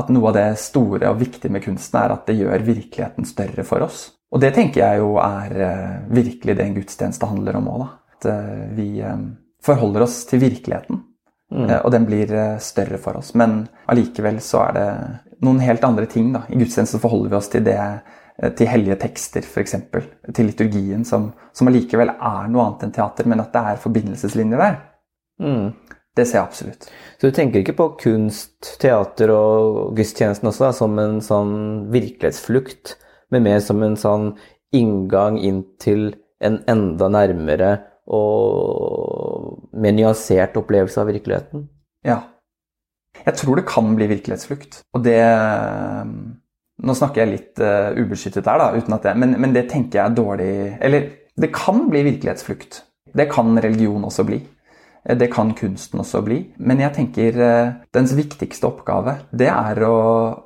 at noe av det store og viktige med kunsten er at det gjør virkeligheten større for oss. Og det tenker jeg jo er uh, virkelig det en gudstjeneste handler om òg. At uh, vi um, forholder oss til virkeligheten. Mm. Eh, og den blir eh, større for oss. Men allikevel så er det noen helt andre ting. da. I gudstjenesten forholder vi oss til det eh, til hellige tekster, f.eks. Til liturgien, som, som allikevel er noe annet enn teater, men at det er forbindelseslinjer der. Mm. Det ser jeg absolutt. Så du tenker ikke på kunst, teater og gudstjenesten også da, som en sånn virkelighetsflukt, men mer som en sånn inngang inn til en enda nærmere og mer nyansert opplevelse av virkeligheten. Ja. Jeg tror det kan bli virkelighetsflukt. Og det Nå snakker jeg litt uh, ubeskyttet der, da, uten at det, men, men, det tenker jeg er dårlig Eller det kan bli virkelighetsflukt. Det kan religion også bli. Eh, det kan kunsten også bli. Men jeg tenker uh, dens viktigste oppgave det er å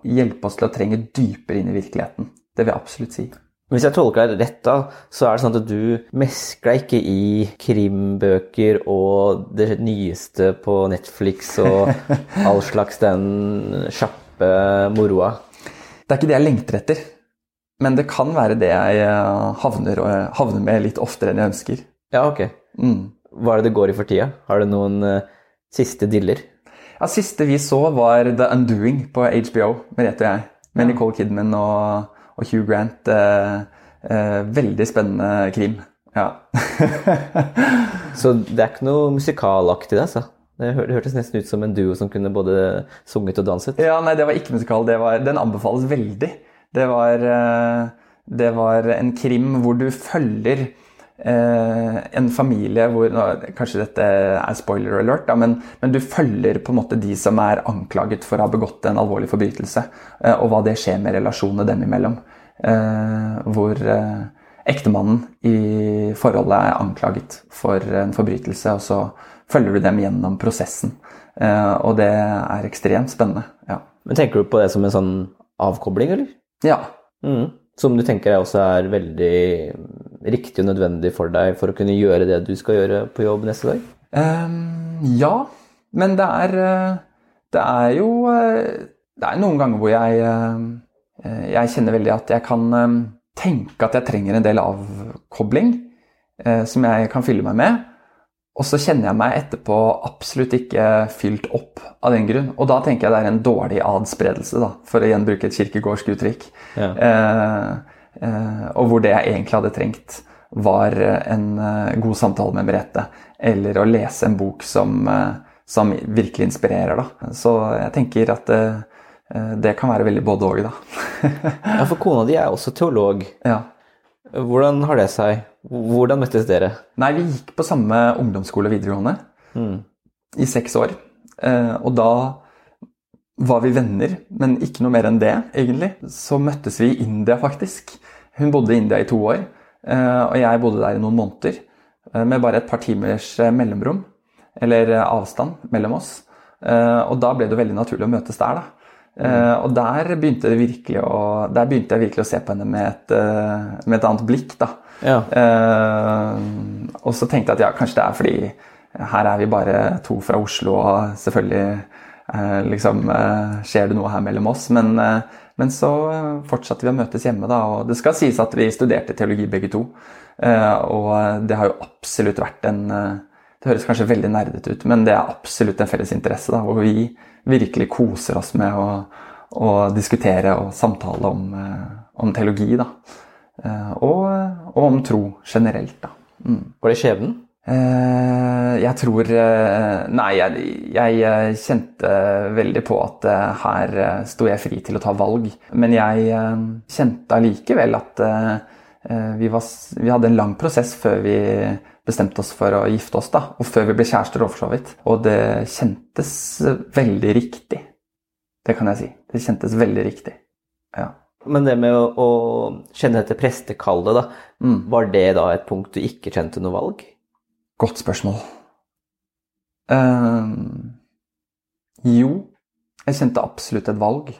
hjelpe oss til å trenge dypere inn i virkeligheten. Det vil jeg absolutt si. Hvis jeg tolker deg rett, da, så er det sånn at du meskla ikke i krimbøker og det nyeste på Netflix og all slags den kjappe moroa. Det er ikke det jeg lengter etter. Men det kan være det jeg eh, havner, havner med litt oftere enn jeg ønsker. Ja, ok. Mm. Hva er det det går i for tida? Har du noen uh, siste diller? Ja, Siste vi så, var The Undoing på HBO, Merete og jeg. Med Nicole Kidman og og Hugh Grant. Eh, eh, veldig spennende krim. Ja. så det er ikke noe musikalaktig, altså? Det hørtes nesten ut som en duo som kunne både sunget og danset. Ja, nei, det var ikke musikal. Det var, den anbefales veldig. Det var uh, Det var en krim hvor du følger eh, en familie hvor Kanskje dette er spoiler alert, da, men, men, du følger på en måte de som er anklaget for å ha begått en alvorlig forbrytelse, eh, og hva det skjer med relasjonene dem imellom. Eh, hvor eh, ektemannen i forholdet er anklaget for en forbrytelse, og så følger du dem gjennom prosessen. Eh, og det er ekstremt spennende. ja. Men Tenker du på det som en sånn avkobling, eller? Ja. Mm. Som du tenker også er veldig riktig og nødvendig for deg for å kunne gjøre det du skal gjøre på jobb neste dag? Um, ja, men det er eh, Det er jo eh, Det er noen ganger hvor jeg eh, Jeg kjenner veldig at jeg kan tenke at jeg trenger en del avkobling som jeg kan fylle meg med. Og så kjenner jeg meg etterpå absolutt ikke fylt opp av den grunn. Og da tenker jeg det er en dårlig adspredelse, da, for å gjenbruke et kirkegårdsk uttrykk. Ja. Eh, og hvor det jeg egentlig hadde trengt, var en eh, god samtale med Merete. Eller å lese en bok som, eh, som virkelig inspirerer, da. Så jeg tenker at eh, eh, det kan være veldig både òg, da. ja, for kona di er også teolog. Ja. Hvordan har det seg? Hvordan møttes dere? Nei, Vi gikk på samme ungdomsskole videregående mm. i seks år. Eh, og da var vi venner, men ikke noe mer enn det, egentlig. Så møttes vi i India, faktisk. Hun bodde i India i to år, eh, og jeg bodde der i noen måneder. Eh, med bare et par timers mellomrom, eller avstand, mellom oss. Og da ble det veldig naturlig å møtes der, da. Mm. og der begynte, å, der begynte, jeg virkelig å se på henne med et, med et annet blikk. da. Ja. Og så tenkte jeg at ja, kanskje det er fordi her er vi bare to fra Oslo, og selvfølgelig liksom, skjer det noe her mellom oss. Men, men, så fortsatte vi å møtes hjemme, da. Og det skal sies at vi studerte teologi begge to. og det har jo absolutt vært en Det høres kanskje veldig nerdete ut, men det er absolutt en felles interesse. da, hvor vi virkelig koser oss med å, å diskutere og samtale om, eh, om teologi. Da. Eh, og, og, om tro generelt. Da. Mm. Var det skjebnen? Eh, jeg tror Nei, jeg, jeg, kjente veldig på at her sto jeg fri til å ta valg. Men jeg kjente allikevel at vi, var, vi hadde en lang prosess før vi bestemte oss for å gifte oss, da. Og før vi ble kjærester for så vidt. Og det kjentes veldig riktig. Det kan jeg si. Det kjentes veldig riktig. Ja. Men det med å, å kjenne etter prestekallet, da. Mm. Var det da et punkt du ikke kjente noe valg? Godt spørsmål. Uh, jo, jeg kjente absolutt et valg.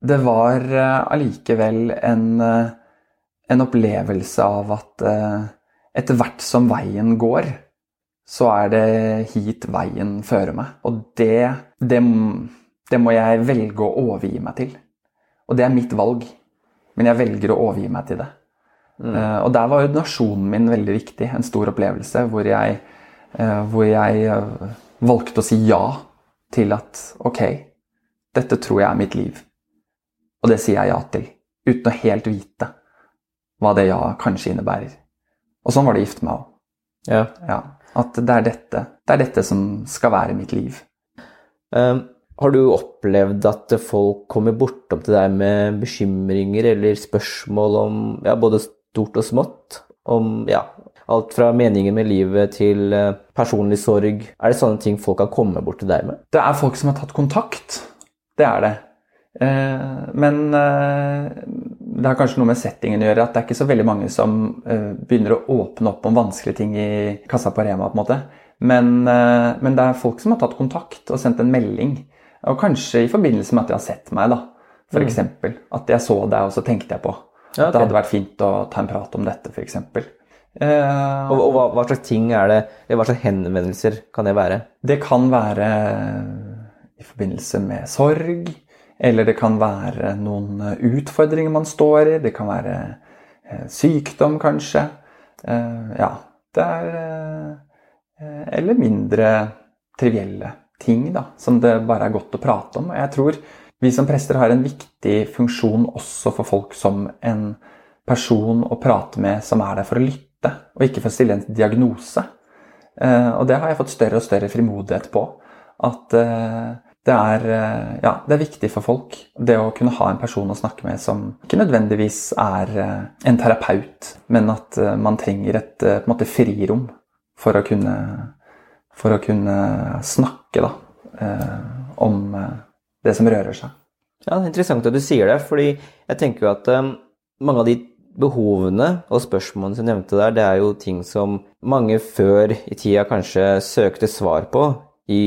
Det var uh, en, uh, en opplevelse av at uh, etter hvert som veien går, så er det hit veien fører meg. Og det, det, det, må jeg velge å overgi meg til. Og det er mitt valg, men jeg velger å overgi meg til det. Mm. Uh, og der var ordinasjonen min veldig viktig, en stor opplevelse hvor jeg, uh, hvor jeg uh, valgte å si ja til at ok, dette tror jeg er mitt liv. Og det sier jeg ja til, uten å helt vite hva det ja kanskje innebærer. Og sånn var det å gifte meg òg. Ja. ja. At det er, dette, det er dette som skal være mitt liv. Um, har du opplevd at folk kommer bortom til deg med bekymringer eller spørsmål om ja, både stort og smått? Om ja, alt fra meningen med livet til eh, personlig sorg. Er det sånne ting folk kan komme bort til deg med? Det er folk som har tatt kontakt. Det er det. Eh, men eh, det har kanskje noe med settingen å gjøre. At det er ikke så veldig mange som begynner å åpne opp om vanskelige ting i kassa på Rema. på en måte. Men, men, det er folk som har tatt kontakt og sendt en melding. Og kanskje i forbindelse med at de har sett meg, da. For mm. At jeg så deg, og så tenkte jeg på ja, okay. det hadde vært fint å ta en prat om dette, f.eks. Uh, og, og hva, hva, slags ting er det, hva slags henvendelser kan det være? Det kan være i forbindelse med sorg. Eller det kan være noen eh, utfordringer man står i. Det kan være eh, sykdom, kanskje. Uh, ja, det er Eller mindre trivielle ting, da, som det bare er godt å prate om. Jeg tror vi som prester har en viktig funksjon også for folk som en person å prate med som er der for å lytte, og ikke for å stille en diagnose. Og det har jeg fått større og større frimodighet på. At Det er, eh, ja, det er viktig for folk. Det å kunne ha en person å snakke med som ikke nødvendigvis er eh, en terapeut, men at eh, man trenger et måte frirom for å kunne, for å kunne snakke da, om det som rører seg. Ja, det er Interessant at du sier det, fordi jeg tenker jo at mange av de behovene og spørsmålene som du nevnte der, det er jo ting som mange før i tida kanskje søkte svar på i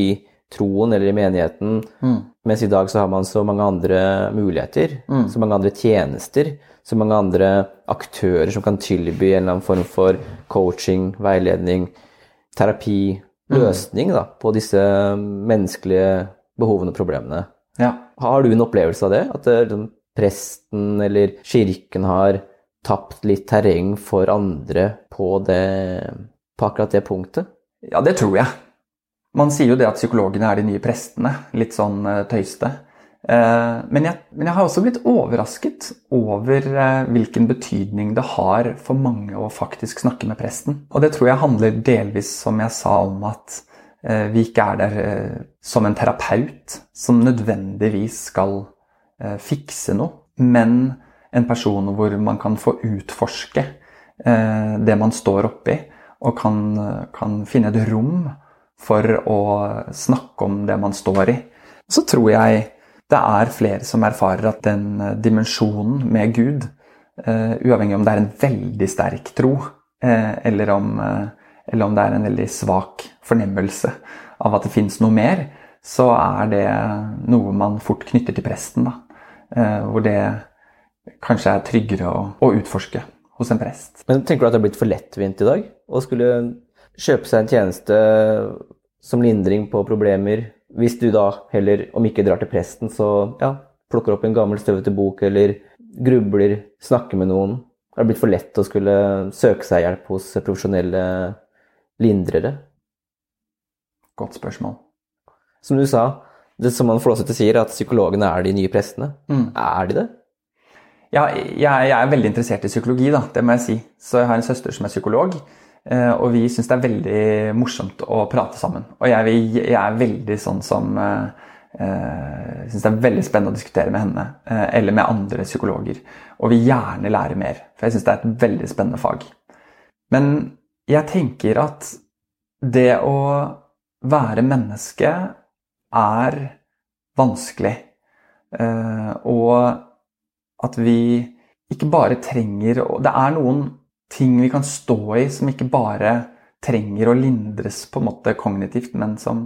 troen eller i menigheten, mm. mens i dag så har man så mange andre muligheter, mm. så mange andre tjenester, så mange andre aktører som kan tilby en eller annen form for coaching, veiledning, terapi, mm. løsning da, på disse menneskelige behovene og problemene. Ja. Har du en opplevelse av det? At eh, presten eller kirken har tapt litt terreng for andre på, det, på akkurat det punktet? Ja, det tror jeg. Man sier jo det at psykologene er de nye prestene. Litt sånn uh, tøyste. Uh, men, jeg, men, jeg, har også blitt overrasket over hvilken betydning det har for mange å faktisk snakke med presten. Og det tror jeg handler delvis, som jeg sa, om at vi ikke er der som en terapeut som nødvendigvis skal fikse noe, men en person hvor man kan få utforske det man står oppi, og kan, kan finne et rom for å snakke om det man står i. Så tror jeg det er flere som erfarer at den eh, dimensjonen med Gud, uavhengig om det er en veldig sterk tro, eller, om, eller, om, det er en veldig svak fornemmelse av at det fins noe mer, så er det noe man fort knytter til presten. Da. hvor det kanskje er tryggere å, å utforske hos en prest. Men Tenker du at det har blitt for lettvint i dag å skulle kjøpe seg en tjeneste som lindring på problemer. Hvis du da heller, om ikke drar til presten, så ja, plukker opp en gammel, støvete bok eller grubler, snakker med noen. Har det blitt for lett å skulle søke seg hjelp hos profesjonelle lindrere? Godt spørsmål. Som du sa, det som man flåsete sier, at psykologene er de nye prestene. Mm. Er de det? Ja, jeg, jeg, er veldig interessert i psykologi, da, det må jeg si. Så jeg har en søster som er psykolog. Eh, og vi syns det er veldig morsomt å prate sammen. Og jeg, jeg er veldig sånn som uh, eh, syns det er veldig spennende å diskutere med henne uh, eller med andre psykologer. Og vil gjerne lære mer, for jeg syns det er et veldig spennende fag. Men jeg tenker at det å være menneske er vanskelig. Uh, og at vi ikke bare trenger Det er noen ting vi kan stå i som ikke bare trenger å lindres på en måte kognitivt, men som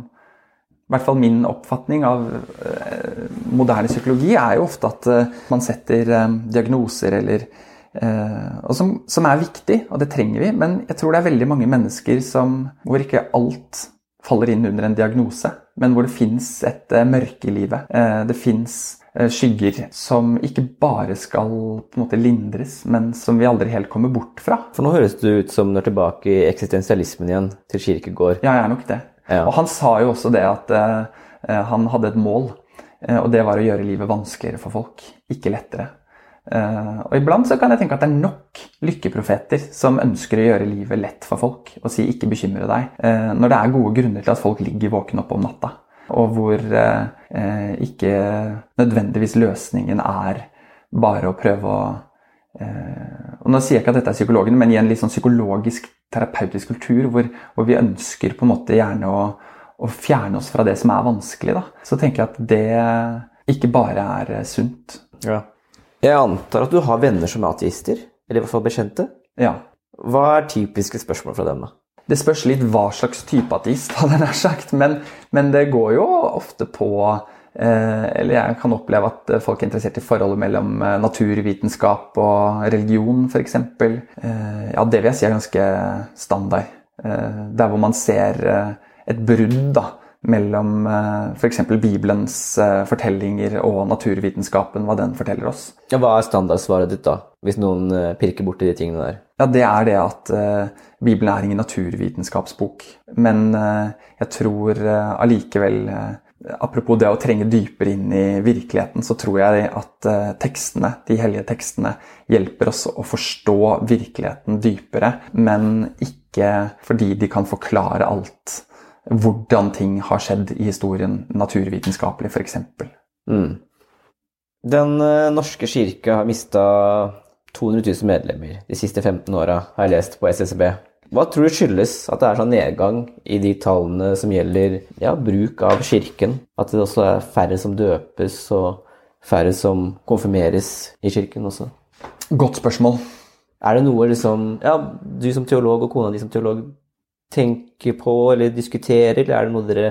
i hvert fall min oppfatning av eh, moderne psykologi er jo ofte at eh, man setter eh, diagnoser eller og som, som, er viktig, og det trenger vi, men jeg tror det er veldig mange mennesker som, hvor ikke alt faller inn under en diagnose, men hvor det fins et mørke i livet. det fins Eh, skygger som ikke bare skal på en måte lindres, men som vi aldri helt kommer bort fra. For nå høres det ut som du er tilbake i eksistensialismen igjen, til Kirkegård. Ja, jeg er nok det. Ja. Og han sa jo også det at uh, han hadde et mål, uh, og det var å gjøre livet vanskeligere for folk, ikke lettere. Uh, og iblant så kan jeg tenke at det er nok lykkeprofeter som ønsker å gjøre livet lett for folk, og si 'ikke bekymre deg', når det er gode grunner til at folk ligger våkne oppe om natta og hvor eh, ikke nødvendigvis løsningen er bare å prøve å eh, og Nå sier jeg ikke at dette er psykologen, men i en litt sånn psykologisk, terapeutisk kultur hvor, hvor vi ønsker på en måte gjerne å, å, fjerne oss fra det som er vanskelig, da, så tenker jeg at det ikke bare er sunt. Ja. Jeg antar at du har venner som er ateister, eller i hvert fall bekjente? Ja. Hva er typiske spørsmål fra dem, da? Det spørs litt hva slags type ateist, hadde jeg sagt. Men, men, det går jo ofte på eh, Eller jeg kan oppleve at folk er interessert i forholdet mellom eh, naturvitenskap og religion, f.eks. Eh, ja, det vil jeg si er ganske standard. Eh, der hvor man ser eh, et brudd da, mellom f.eks. For Bibelens eh, fortellinger og naturvitenskapen, hva den forteller oss. Ja, hva er standardsvaret ditt, da, hvis noen eh, pirker borti de tingene der? Ja, Det er det at uh, Bibelen er ingen naturvitenskapsbok. Men uh, jeg tror uh, allikevel Apropos det å trenge dypere inn i virkeligheten, så tror jeg at tekstene, de hellige tekstene hjelper oss å forstå virkeligheten dypere, men ikke fordi de kan forklare alt hvordan ting har skjedd i historien, naturvitenskapelig f.eks. Mm. Den eh, norske kirke har mista 200 000 medlemmer de siste 15 åra, har jeg lest på SSB. Hva tror du skyldes at det er sånn nedgang i de tallene som gjelder ja, bruk av kirken? At det også er færre som døpes, og færre som konfirmeres i kirken også? Godt spørsmål. Er det noe liksom, ja, du som teolog og kona di som teolog tenker på eller diskuterer, eller er det noe dere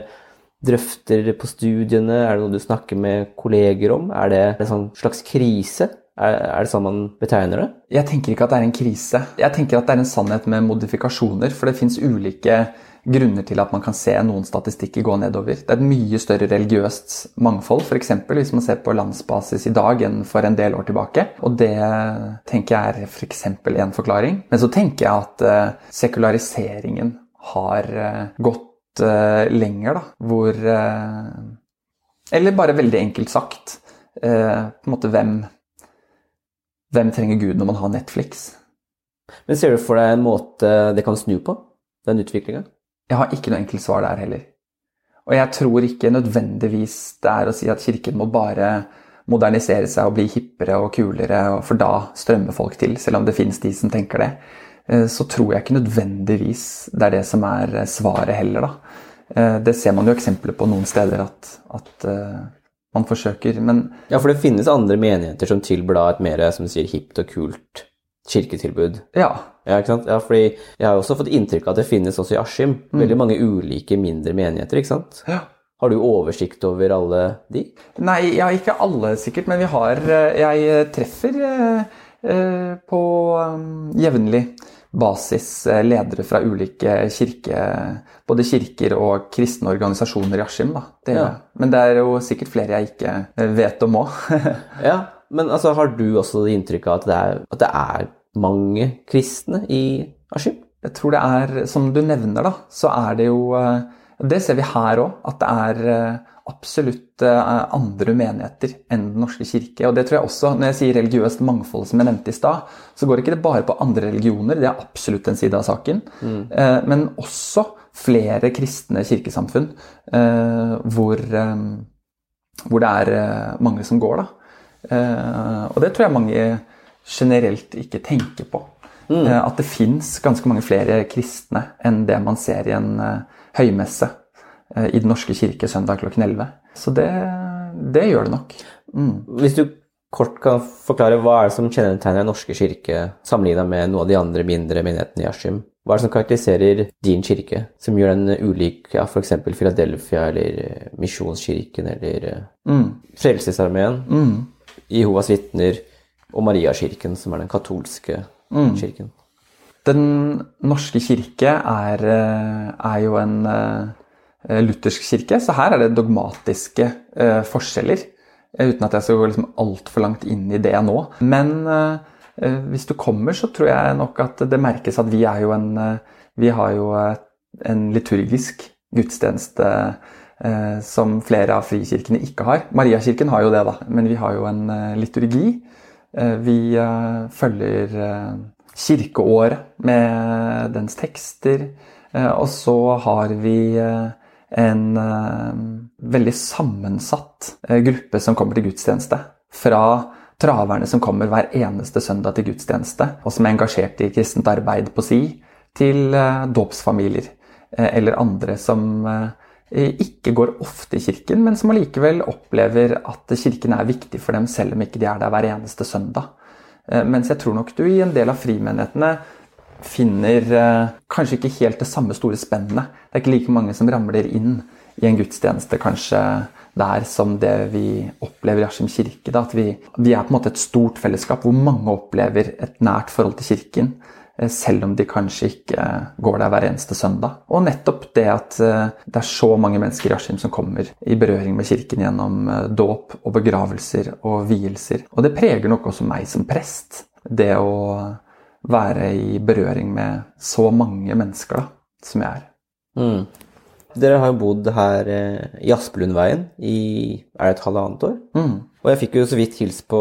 drøfter på studiene? Er det noe du snakker med kolleger om? Er det en sånn slags krise? Er, det sånn man betegner det? Jeg tenker ikke at det er en krise. Jeg tenker at det er en sannhet med modifikasjoner. For det fins ulike grunner til at man kan se noen statistikker gå nedover. Det er et mye større religiøst mangfold, f.eks. hvis man ser på landsbasis i dag enn for en del år tilbake. Og det tenker jeg er f.eks. For en forklaring. Men så tenker jeg at uh, sekulariseringen har uh, gått uh, lenger, da. Hvor Eller bare veldig enkelt sagt på en måte hvem hvem trenger Gud når man har Netflix? Men ser du for deg en måte det kan snu på, den utviklinga? Jeg har ikke noe enkelt svar der heller. Og jeg tror ikke nødvendigvis det er å si at kirken må bare modernisere seg og bli hippere og kulere, for da strømmer folk til, selv om det fins de som tenker det. Eh, så tror jeg ikke nødvendigvis det er det som er svaret heller, da. Eh, det ser man jo eksempler på noen steder at, at eh, man forsøker, men Ja, for det finnes andre menigheter som tilbyr et mer som du sier, hipt og kult kirketilbud. Ja. ja. ikke sant? Ja, fordi Jeg har også fått inntrykk av at det finnes også i Askim mm. veldig mange ulike mindre menigheter. ikke sant? Ja. Har du oversikt over alle de? Nei, ja, ikke alle sikkert, men vi har eh, Jeg treffer eh, eh, på um, jevnlig basis eh, ledere fra ulike kirke, både kirker og kristne organisasjoner i Askim. Ja. Men det er jo sikkert flere jeg ikke eh, vet om òg. ja, men altså, har du også inntrykk av at det, er, at det er mange kristne i Askim? Jeg tror det er, som du nevner, da, så er det jo eh, Det ser vi her òg, at det er absolutt eh, andre menigheter enn Den norske kirke. Og det tror jeg også, Når jeg sier religiøst mangfold, som jeg nevnte i stad, så går ikke det bare på andre religioner, det er absolutt en side av saken. Mm. Eh, men også flere kristne kirkesamfunn eh, hvor, hvor det er mange som går, da. Og det tror jeg mange generelt ikke tenker på. Mm. At det fins ganske mange flere kristne enn det man ser i en høymesse i Den norske kirke søndag klokken 11. Så det, det gjør det nok. Mm. Hvis du kort kan forklare hva er det som kjennetegner Den norske kirke sammenlignet med noen av de andre mindre menighetene i Askim? Hva er det som karakteriserer din kirke, som gjør den ulik ja, f.eks. Philadelphia eller eh, Misjonskirken eller eh, mm. Frelsesarmeen, mm. Jehovas vitner og Mariakirken, som er den katolske mm. kirken? Den norske kirke er, er jo en Eh, luthersk kirke, så her er det dogmatiske eh, forskjeller. Eh, uten at jeg skal gå liksom altfor langt inn i det nå. Men eh, hvis du kommer, så tror jeg nok at det merkes at vi er jo en Vi har jo en liturgisk gudstjeneste eh, som flere av frikirkene ikke har. Mariakirken har jo det, da, men vi har jo en liturgi. vi følger kirkeåret med dens tekster. og så har vi en uh, veldig sammensatt uh, gruppe som kommer til gudstjeneste. Fra traverne som kommer hver eneste søndag til gudstjeneste, og som er engasjert i kristent arbeid på si, til uh, dåpsfamilier eller andre som ikke går ofte i kirken, men som allikevel opplever at kirken er viktig for dem, selv om ikke de er der hver eneste søndag. Mens jeg tror nok du i en del av frimenighetene finner eh, kanskje ikke helt det samme store spennet. Det er ikke like mange som ramler inn i en gudstjeneste kanskje der som det vi opplever i Askim kirke. Da. At vi, vi, er på en måte et stort fellesskap hvor mange opplever et nært forhold til kirken. Eh, selv om de kanskje ikke går der hver eneste søndag. Og nettopp det at eh, det er så mange mennesker i Askim som kommer i berøring med kirken gjennom dåp og begravelser og vielser. Og det preger nok også meg som prest. Det å være i berøring med så mange mennesker da, som jeg er. Mm. Dere har jo bodd her eh, i Aspelundveien i er det et halvannet år. Mm. Og jeg fikk jo så vidt hilst på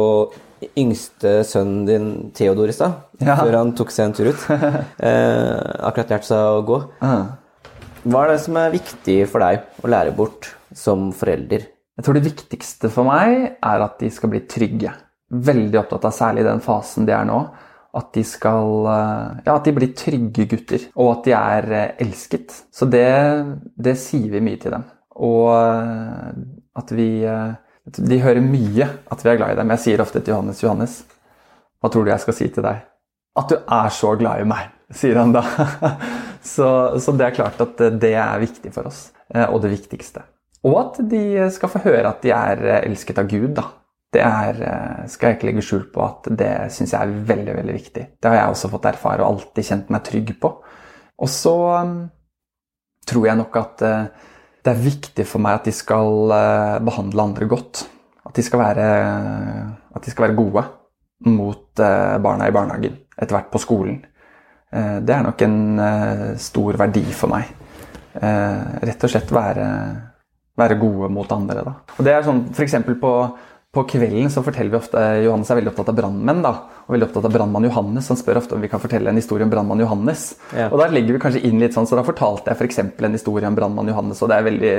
yngste sønnen din, Theodor, i stad. Ja. Før han tok seg en tur ut. eh, akkurat lært seg å gå. Mm. Hva er det som er viktig for deg å lære bort som forelder? Jeg tror det viktigste for meg er at de skal bli trygge. Veldig opptatt av særlig den fasen de er nå. At de skal eh, Ja, at de blir trygge gutter. Og at de er eh, elsket. Så det, det sier vi mye til dem. Og eh, at vi De hører mye at vi er glad i dem. Jeg sier ofte til Johannes Johannes, hva tror du jeg skal si til deg? At du er så glad i meg, sier han da. så, så det er klart at det er viktig for oss. Og det viktigste. Og at de skal få høre at de er elsket av Gud. da. Det er, skal jeg ikke legge skjul på at det syns jeg er veldig veldig viktig. Det har jeg også fått erfare og alltid kjent meg trygg på. Og så um, tror jeg nok at uh, det er viktig for meg at de skal behandle andre godt. At de skal være, de skal være gode mot barna i barnehagen, etter hvert på skolen. det er nok en stor verdi for meg. rett og slett være være gode mot andre. Da. Og det er sånn, for på, på kvelden så forteller vi ofte Johannes er veldig opptatt av brannmenn. Og veldig opptatt av brannmann Johannes. Han spør ofte om vi kan fortelle en historie om brannmann Johannes. Ja. Og da legger vi kanskje inn litt sånn, så da fortalte jeg f.eks. en historie om brannmann Johannes. Og det er veldig,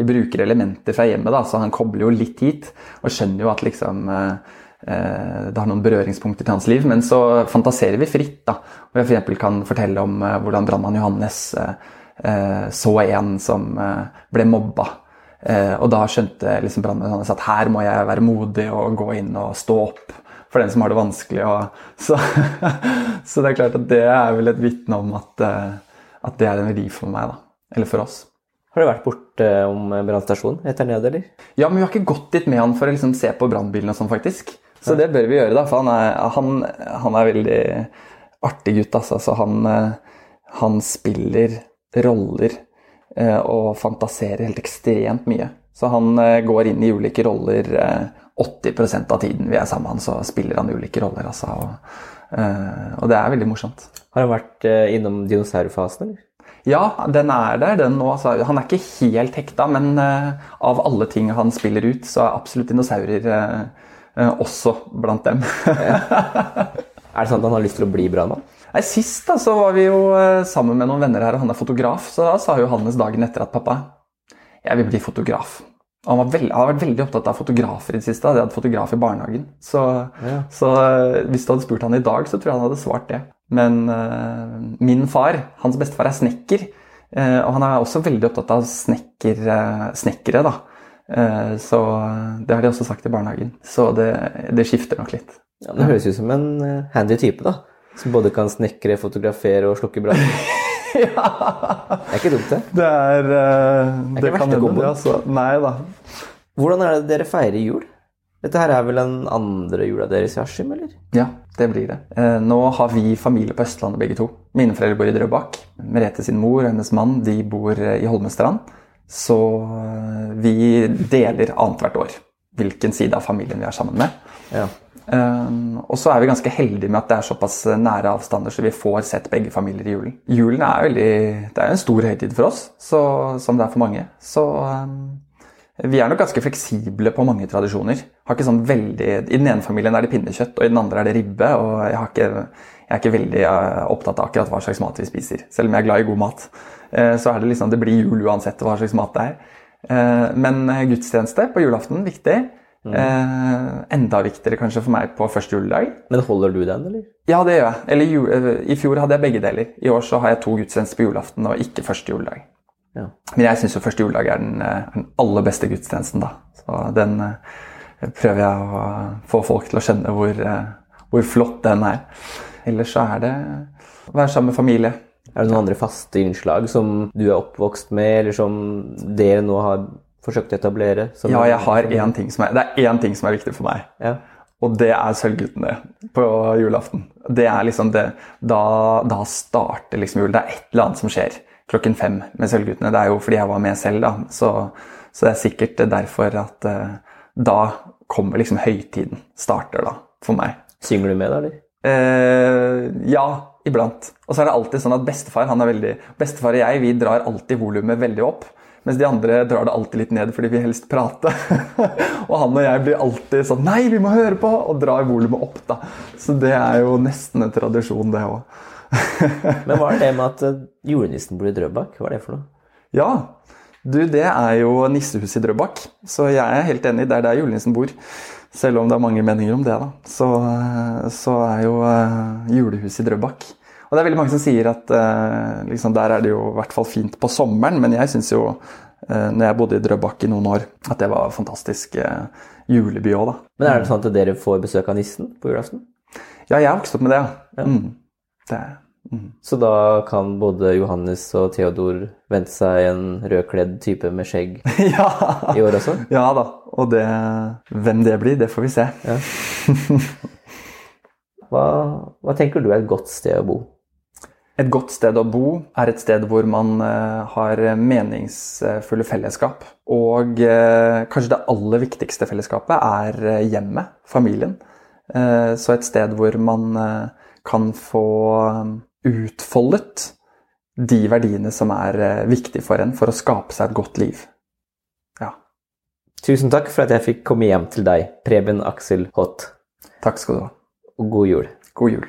vi bruker elementer fra hjemmet, da, så han kobler jo litt hit. Og skjønner jo at liksom eh, eh det har noen berøringspunkter til hans liv, men så fantaserer vi fritt. da, og jeg for kan fortelle om eh, hvordan brannmann Johannes eh, eh så en som ble mobba Eh, og da skjønte liksom brannmennene at her må jeg være modig og gå inn og stå opp for den som har det vanskelig. Så, så, det er klart at det er vel et vitne om at, eh, at, det er en verdi for meg, da. Eller for oss. Har du vært borte om brannstasjonen etter ned, eller? Ja, men vi har ikke gått dit med han for å liksom se på brannbilen og sånn, faktisk. Så det bør vi gjøre, da. For han er, han, han er veldig artig gutt, altså. Så han, eh, han spiller roller Eh, og fantaserer helt ekstremt mye. Så han eh, går inn i ulike roller 80 eh, av tiden vi er sammen, så spiller han ulike roller. Altså, og, og, det er veldig morsomt. Har han vært innom dinosaurfasen, eller? Ja, den er der, den nå. Altså, han er ikke helt hekta, men av alle ting han spiller ut, så er absolutt dinosaurer også blant dem. ja. Er det sant at han har lyst til å bli brannmann? Nei, Sist da, så var vi jo eh, sammen med noen venner her, og han er fotograf. Så da sa jo Hannes dagen etter at pappa jeg vil bli fotograf. Og han, veld, han har vært veldig opptatt av fotografer i det siste. De hadde fotograf i barnehagen. Så, ja. så, eh, hvis du hadde spurt han i dag, så tror jeg han hadde svart det. Men uh, min far, hans bestefar, er snekker. Uh, og han er også veldig opptatt av snekker, uh, snekkere, da. så det har de også sagt i barnehagen. Så det, det skifter nok litt. Ja, det høres ut som en handy type, da. Som både kan snekre, fotografere og slukke brann. ja. Det er ikke dumt, det. Det er uh, Det, det kan hende, det. Altså. Nei da. Hvordan er det dere feirer jul? Dette her er vel den andre jula deres i Askim, eller? Ja, det blir det. Eh, nå har vi familie på Østlandet begge to. Mine foreldre bor i Drøbak. Merete sin mor og hennes mann de bor eh, i Holmestrand. Så eh, vi deler annethvert år hvilken side av familien vi er sammen med. Ja. Um, og så er vi ganske heldige med at det er såpass nære avstander, så vi får sett begge familier i julen. Julen er veldig, det er en stor høytid for oss, så, som det er for mange. Så um, vi er nok ganske fleksible på mange tradisjoner. Sånn veldig, I den ene familien er det pinnekjøtt, og i den andre er det ribbe. og jeg, ikke, jeg er ikke veldig uh, opptatt av akkurat hva slags mat vi spiser. Selv om jeg er glad i god mat. Uh, så er det liksom, det blir jul uansett hva slags mat det er. Uh, men gudstjeneste på julaften, viktig. Mm. Eh, enda viktigere kanskje for meg på første juledag. Men holder du den, eller? Ja, det gjør jeg. Eller, eh, I fjor hadde jeg begge deler. I år så har jeg to gudstjenester på julaften og ikke første juledag. Ja. Men jeg syns jo første juledag er den, eh, den, aller beste gudstjenesten, da. Så den eh, prøver jeg å få folk til å skjønne hvor, hvor flott den er. Ellers så er det å være sammen med familie. Er det noen andre faste innslag som du er oppvokst med, eller som dere nå har forsøkt å etablere? ja, jeg har én ting som er, det er én ting som er viktig for meg. Ja. Og det er Sølvguttene på julaften. Det er liksom det, da, da starter liksom jul. Det er et eller annet som skjer klokken fem med Sølvguttene. Det er jo fordi jeg var med selv, da. Så, så det er sikkert derfor at uh, da kommer liksom høytiden. Starter da, for meg. Synger du med, da, eller? Uh, ja, iblant. Og så er det alltid sånn at bestefar han er veldig, bestefar og jeg vi drar alltid volumet veldig opp. Mens de andre drar det alltid litt ned fordi vi helst prate. og han og jeg blir alltid sånn Nei, vi må høre på! Og drar volumet opp, da. Så det er jo nesten en tradisjon, det òg. Men hva er det med at eh, julenissen bor i Drøbak? Hva er det for noe? Ja. Du, det er jo nissehuset i Drøbak, så jeg er helt enig. Det er der julenissen bor. Selv om det er mange meninger om det, da. Så, så er jo uh, julehuset i Drøbak. Og det er veldig mange som sier at eh, liksom der er det jo i hvert fall fint på sommeren, men jeg syns jo, eh, når jeg bodde i Drøbak i noen år, at det var fantastisk eh, juleby òg, da. Men er det sånn at dere får besøk av nissen på julaften? Ja, jeg har vokst opp med det, ja. Mm. det er Mm. Så da kan både Johannes og Theodor vente seg en rødkledd type med skjegg ja. i år også? Ja da. Og det, hvem det blir, det får vi se. Ja. hva, hva, tenker du er et godt sted å bo? Et godt sted å bo er et sted hvor man uh, har meningsfulle fellesskap. Og uh, kanskje det aller viktigste fellesskapet er uh, hjemmet, familien. så et sted hvor man kan få utfoldet de verdiene som er eh, viktige for en for å skape seg et godt liv. Ja. Tusen takk for at jeg fikk komme hjem til deg, Preben Aksel Hott. Takk skal du ha. Og god jul. God jul.